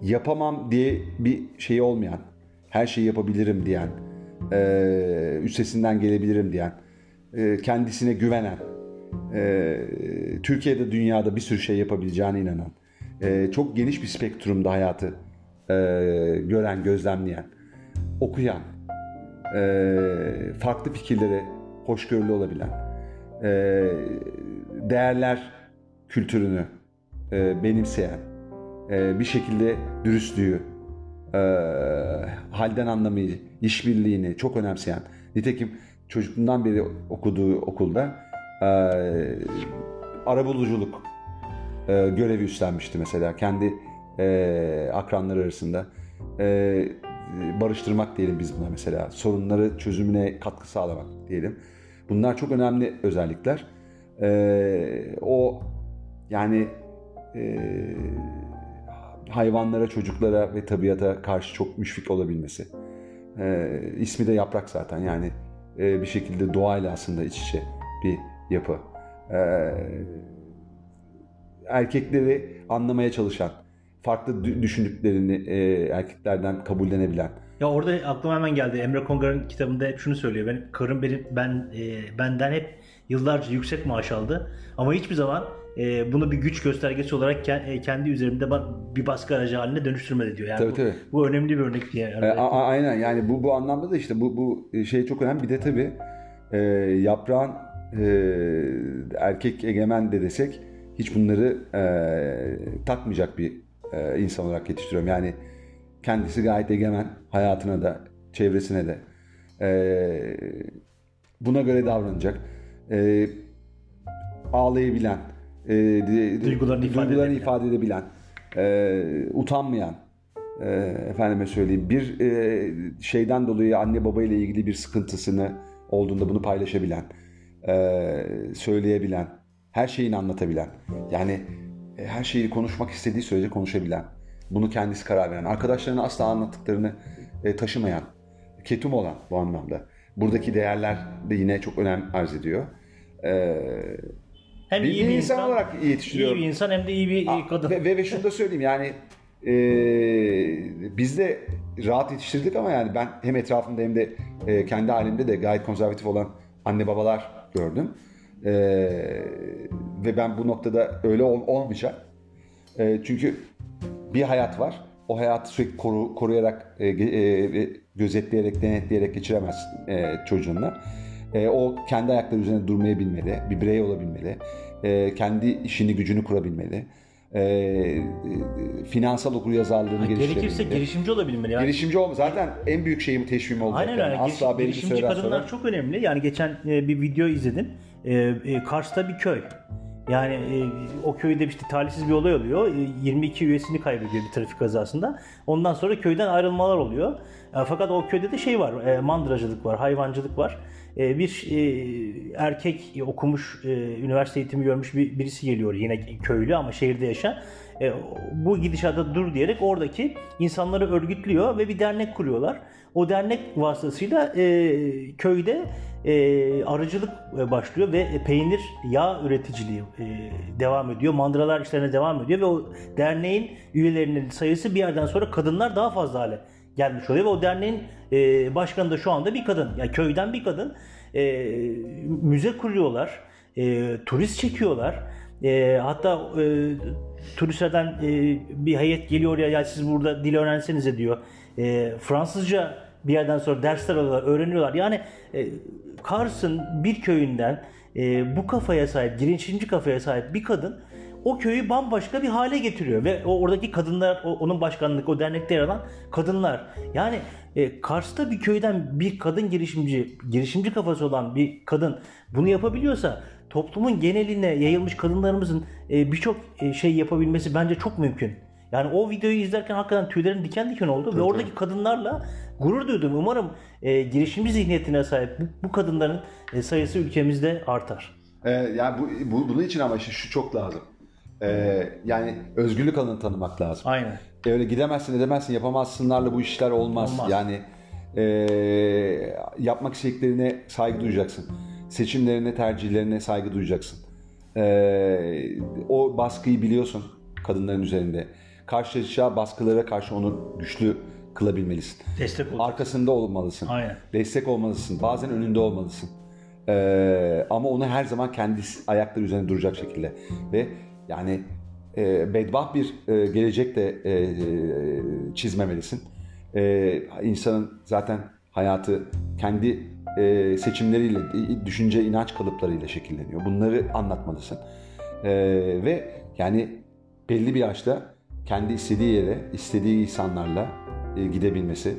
[SPEAKER 1] yapamam diye bir şey olmayan, her şeyi yapabilirim diyen, e, üstesinden gelebilirim diyen, e, kendisine güvenen, e, Türkiye'de dünyada bir sürü şey yapabileceğine inanan, e, çok geniş bir spektrumda hayatı e, gören, gözlemleyen, okuyan, e, farklı fikirlere hoşgörülü olabilen, e, değerler kültürünü e, benimseyen, e, bir şekilde dürüstlüğü, e, halden anlamayı, işbirliğini çok önemseyen. Nitekim çocukluğundan beri okuduğu okulda e, arabuluculuk e, görevi üstlenmişti mesela kendi e, akranları arasında. E, barıştırmak diyelim biz buna mesela. Sorunları çözümüne katkı sağlamak diyelim. Bunlar çok önemli özellikler. E, o yani e, hayvanlara, çocuklara ve tabiata karşı çok müşfik olabilmesi. E, ismi de yaprak zaten yani e, bir şekilde doğayla aslında iç içe bir yapı. E, erkekleri anlamaya çalışan, farklı dü- düşündüklerini e, erkeklerden kabullenebilen.
[SPEAKER 2] Ya orada aklıma hemen geldi. Emre Kongar'ın kitabında hep şunu söylüyor. Ben karım benim ben e, benden hep yıllarca yüksek maaş aldı ama hiçbir zaman e, bunu bir güç göstergesi olarak ke- e, kendi üzerimde bir baskı aracı haline dönüştürmedi diyor. Yani
[SPEAKER 1] Tabii,
[SPEAKER 2] bu,
[SPEAKER 1] tabii.
[SPEAKER 2] bu önemli bir örnek diye. Yani
[SPEAKER 1] E, a- aynen yani bu bu anlamda da işte bu bu şey çok önemli. Bir de tabii e, yaprağın e, erkek egemen de desek hiç bunları e, takmayacak bir e, insan olarak yetiştiriyorum. Yani kendisi gayet egemen hayatına da çevresine de Ee, buna göre davranacak. Ee, ağlayabilen, e,
[SPEAKER 2] Duygularını ifade
[SPEAKER 1] duygularını
[SPEAKER 2] edebilen.
[SPEAKER 1] ifade edebilen, e, utanmayan, e, efendime söyleyeyim bir e, şeyden dolayı anne baba ile ilgili bir sıkıntısını olduğunda bunu paylaşabilen, e, söyleyebilen, her şeyini anlatabilen, yani e, her şeyi konuşmak istediği sürece konuşabilen, bunu kendisi karar veren, arkadaşlarına asla anlattıklarını e, taşımayan, ketum olan bu anlamda. Buradaki değerler de yine çok önem arz ediyor. E,
[SPEAKER 2] Hem
[SPEAKER 1] bir, bir insan, olarak yetiştiriyor.
[SPEAKER 2] iyi bir insan hem de iyi bir
[SPEAKER 1] Aa,
[SPEAKER 2] kadın.
[SPEAKER 1] Ve, ve, ve şunu da söyleyeyim yani e, biz de rahat yetiştirdik ama yani ben hem etrafımda hem de e, kendi halimde de gayet konservatif olan anne babalar gördüm. E, ve ben bu noktada öyle ol, olmayacak. E, çünkü bir hayat var. O hayatı sürekli koru, koruyarak, e, e, gözetleyerek, denetleyerek geçiremezsin e, çocuğunla. E, o kendi ayakları üzerine durmayı bilmeli, bir birey olabilmeli, e, kendi işini gücünü kurabilmeli, e, e, finansal okuryazarlığını
[SPEAKER 2] Gerekirse
[SPEAKER 1] geliştirebilmeli.
[SPEAKER 2] girişimci olabilmeli. Yani.
[SPEAKER 1] Girişimci olma. Zaten en büyük şeyim teşvim olacak.
[SPEAKER 2] Aynen
[SPEAKER 1] yani.
[SPEAKER 2] öyle.
[SPEAKER 1] Asla
[SPEAKER 2] Giriş- girişimci kadınlar
[SPEAKER 1] sonra.
[SPEAKER 2] çok önemli. Yani geçen e, bir video izledim. E, e, Kars'ta bir köy. Yani e, o köyde işte talihsiz bir olay oluyor. E, 22 üyesini kaybediyor bir trafik kazasında. Ondan sonra köyden ayrılmalar oluyor. E, fakat o köyde de şey var. E, mandıracılık var, hayvancılık var. E, bir e, erkek e, okumuş, e, üniversite eğitimi görmüş bir, birisi geliyor yine köylü ama şehirde yaşayan. E, bu gidişata dur diyerek oradaki insanları örgütlüyor ve bir dernek kuruyorlar. O dernek vasıtasıyla e, köyde e, arıcılık e, başlıyor ve peynir yağ üreticiliği e, devam ediyor. Mandıralar işlerine devam ediyor ve o derneğin üyelerinin sayısı bir yerden sonra kadınlar daha fazla hale gelmiş oluyor ve o derneğin e, başkanı da şu anda bir kadın. Yani köyden bir kadın. E, müze kuruyorlar. E, turist çekiyorlar. E, hatta e, turistlerden e, bir heyet geliyor ya, ya siz burada dil öğrensenize diyor. E, Fransızca bir yerden sonra dersler alıyorlar, öğreniyorlar. Yani e, Kars'ın bir köyünden e, bu kafaya sahip, girişimci kafaya sahip bir kadın o köyü bambaşka bir hale getiriyor ve o oradaki kadınlar, o, onun başkanlık, o dernekte yer alan kadınlar. Yani e, Kars'ta bir köyden bir kadın girişimci, girişimci kafası olan bir kadın bunu yapabiliyorsa toplumun geneline yayılmış kadınlarımızın e, birçok e, şey yapabilmesi bence çok mümkün. Yani o videoyu izlerken hakikaten tüylerim diken diken oldu ve oradaki kadınlarla gurur duydum. Umarım e, girişimci zihniyetine sahip bu, bu kadınların e, sayısı ülkemizde artar.
[SPEAKER 1] Ee, yani bu, bu, bunun için ama işte şu çok lazım. Ee, yani özgürlük alanı tanımak lazım.
[SPEAKER 2] Aynen.
[SPEAKER 1] E öyle gidemezsin edemezsin yapamazsınlarla bu işler olmaz.
[SPEAKER 2] Olmaz.
[SPEAKER 1] Yani e, yapmak istediklerine saygı duyacaksın. Seçimlerine, tercihlerine saygı duyacaksın. E, o baskıyı biliyorsun kadınların üzerinde. Karşılaşacağı baskılara karşı onu güçlü kılabilmelisin.
[SPEAKER 2] Destek ol.
[SPEAKER 1] Arkasında olmalısın.
[SPEAKER 2] Aynen.
[SPEAKER 1] Destek olmalısın. Bazen önünde olmalısın. Ee, ama onu her zaman kendi ayakları üzerine duracak şekilde. Ve yani e, bedbaht bir e, gelecek de e, e, çizmemelisin. E, insanın zaten hayatı kendi e, seçimleriyle, düşünce, inanç kalıplarıyla şekilleniyor. Bunları anlatmalısın. E, ve yani belli bir yaşta kendi istediği yere, istediği insanlarla e, gidebilmesi,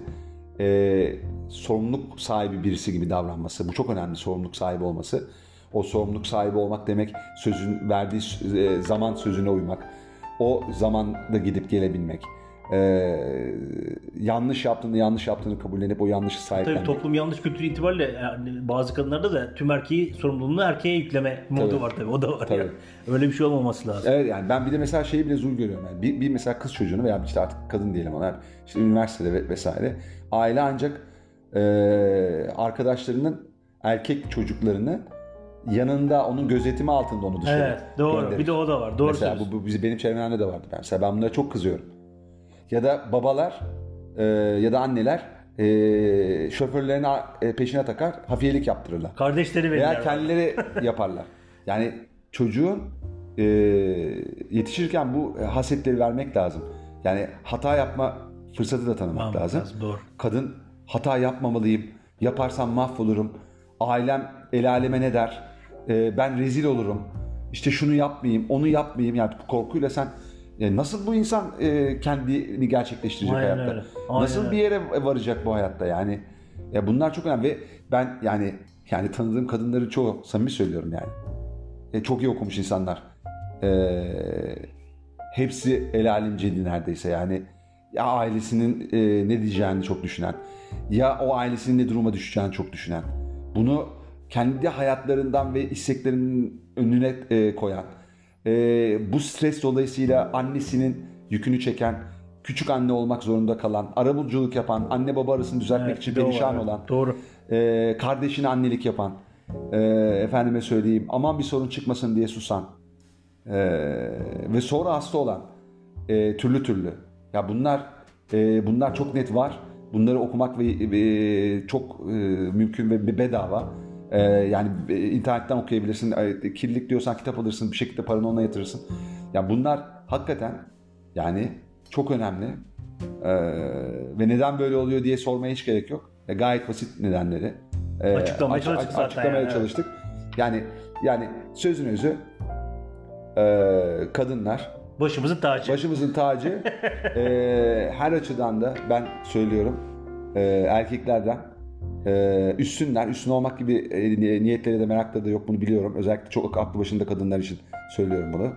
[SPEAKER 1] e, sorumluluk sahibi birisi gibi davranması, bu çok önemli sorumluluk sahibi olması. O sorumluluk sahibi olmak demek sözün verdiği e, zaman sözüne uymak, o zamanda gidip gelebilmek, e, yanlış yaptığını yanlış yaptığını kabullenip o yanlışı
[SPEAKER 2] Tabii
[SPEAKER 1] sahiplenmek.
[SPEAKER 2] toplum yanlış kültürü itibariyle yani bazı kadınlarda da tüm erkeği sorumluluğunu erkeğe yükleme modu
[SPEAKER 1] Tabii.
[SPEAKER 2] var tabii. O da var.
[SPEAKER 1] Tabii.
[SPEAKER 2] yani. Öyle bir şey olmaması lazım.
[SPEAKER 1] Evet yani ben bir de mesela şeyi bile zul görüyorum. Yani bir, bir mesela kız çocuğunu veya işte artık kadın diyelim ona işte üniversitede ve- vesaire aile ancak e, arkadaşlarının erkek çocuklarını yanında onun gözetimi altında onu dışarı
[SPEAKER 2] Evet, doğru.
[SPEAKER 1] gönderir.
[SPEAKER 2] Bir de o da var. Doğru
[SPEAKER 1] Mesela bu, bu benim çevremde de vardı. Mesela ben bunlara çok kızıyorum. Ya da babalar e, ya da anneler e, şoförlerini e, peşine takar, hafiyelik yaptırırlar.
[SPEAKER 2] Kardeşleri
[SPEAKER 1] Veya
[SPEAKER 2] verirler.
[SPEAKER 1] kendileri yaparlar. Yani çocuğun e, yetişirken bu hasetleri vermek lazım. Yani hata yapma fırsatı da tanımak
[SPEAKER 2] Tamam,
[SPEAKER 1] lazım.
[SPEAKER 2] lazım, doğru.
[SPEAKER 1] Kadın hata yapmamalıyım, yaparsam mahvolurum, ailem el aleme ne der, E, ben rezil olurum, işte şunu yapmayayım, onu yapmayayım. Yani korkuyla sen e, nasıl bu insan e, kendini gerçekleştirecek
[SPEAKER 2] Aynen
[SPEAKER 1] hayatta?
[SPEAKER 2] öyle, aynen
[SPEAKER 1] Nasıl
[SPEAKER 2] öyle.
[SPEAKER 1] bir yere varacak bu hayatta yani? Ya bunlar çok önemli ve ben yani yani tanıdığım kadınları çoğu samimi söylüyorum yani. E, çok iyi okumuş insanlar. E, hepsi el alemciydi neredeyse yani. Ya ailesinin e, ne diyeceğini çok düşünen. Ya o ailesinin ne duruma düşeceğini çok düşünen. Bunu kendi hayatlarından ve isteklerinin önüne e, koyan. E, bu stres dolayısıyla annesinin yükünü çeken, küçük anne olmak zorunda kalan, arabuluculuk yapan, anne baba arasını düzeltmek
[SPEAKER 2] Evet,
[SPEAKER 1] için
[SPEAKER 2] var,
[SPEAKER 1] perişan
[SPEAKER 2] evet.
[SPEAKER 1] olan,
[SPEAKER 2] Doğru.
[SPEAKER 1] e, kardeşine annelik yapan, e, efendime söyleyeyim aman bir sorun çıkmasın diye susan e, ve sonra hasta olan e, türlü türlü. Ya bunlar e, bunlar çok net var. Bunları okumak ve e, çok e, mümkün ve bedava. E, yani e, internetten okuyabilirsin. Kirlilik diyorsan kitap alırsın. Bir şekilde paranı ona yatırırsın. Ya bunlar hakikaten yani çok önemli. E, ve neden böyle oluyor diye sormaya hiç gerek yok. E, gayet basit nedenleri. E,
[SPEAKER 2] Açıklamaya
[SPEAKER 1] aç-
[SPEAKER 2] çalıştık
[SPEAKER 1] aç-
[SPEAKER 2] zaten
[SPEAKER 1] Açıklamaya
[SPEAKER 2] yani, evet.
[SPEAKER 1] çalıştık. Yani yani sözün özü e, kadınlar
[SPEAKER 2] Başımızın tacı.
[SPEAKER 1] başımızın tacı. E, her açıdan da ben söylüyorum e, erkeklerden e, üstünler. Üstün olmak gibi e, niyetleri de merakları da yok bunu biliyorum. Özellikle çok aklı başında kadınlar için söylüyorum bunu.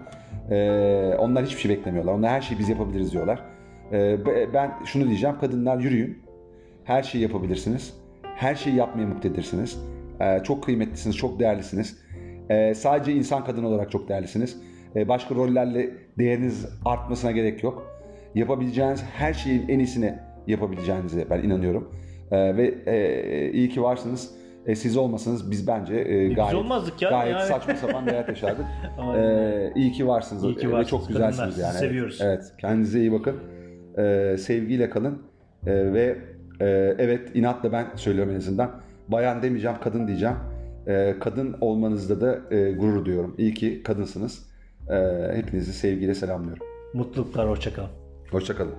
[SPEAKER 1] E, onlar hiçbir şey beklemiyorlar. Onlar her şeyi biz yapabiliriz diyorlar. E, be- ben şunu diyeceğim. Kadınlar yürüyün. Her şeyi yapabilirsiniz. Her şeyi yapmaya muktedirsiniz. E, çok kıymetlisiniz, çok değerlisiniz. Sadece insan kadın olarak çok değerlisiniz. Başka rollerle değeriniz artmasına gerek yok. Yapabileceğiniz her şeyin en iyisini yapabileceğinize ben inanıyorum. E, ve e, iyi ki varsınız. E, siz olmasanız biz bence e,
[SPEAKER 2] biz
[SPEAKER 1] gayet,
[SPEAKER 2] olmazdık ya,
[SPEAKER 1] gayet
[SPEAKER 2] yani.
[SPEAKER 1] saçma sapan bir hayat yaşardık. E, iyi ki varsınız.
[SPEAKER 2] İyi ki
[SPEAKER 1] E,
[SPEAKER 2] varsınız
[SPEAKER 1] çok güzelsiniz
[SPEAKER 2] kadınlar.
[SPEAKER 1] yani.
[SPEAKER 2] Sizi
[SPEAKER 1] Evet.
[SPEAKER 2] seviyoruz.
[SPEAKER 1] Evet. Kendinize iyi bakın. E, sevgiyle kalın. E, ve e, evet inatla ben söylüyorum en azından. Bayan demeyeceğim, kadın diyeceğim. E, kadın olmanızda da e, gurur duyuyorum. İyi ki kadınsınız. E, hepinizi sevgiyle selamlıyorum.
[SPEAKER 2] Mutluluklar, hoşçakalın.
[SPEAKER 1] Hoşçakalın.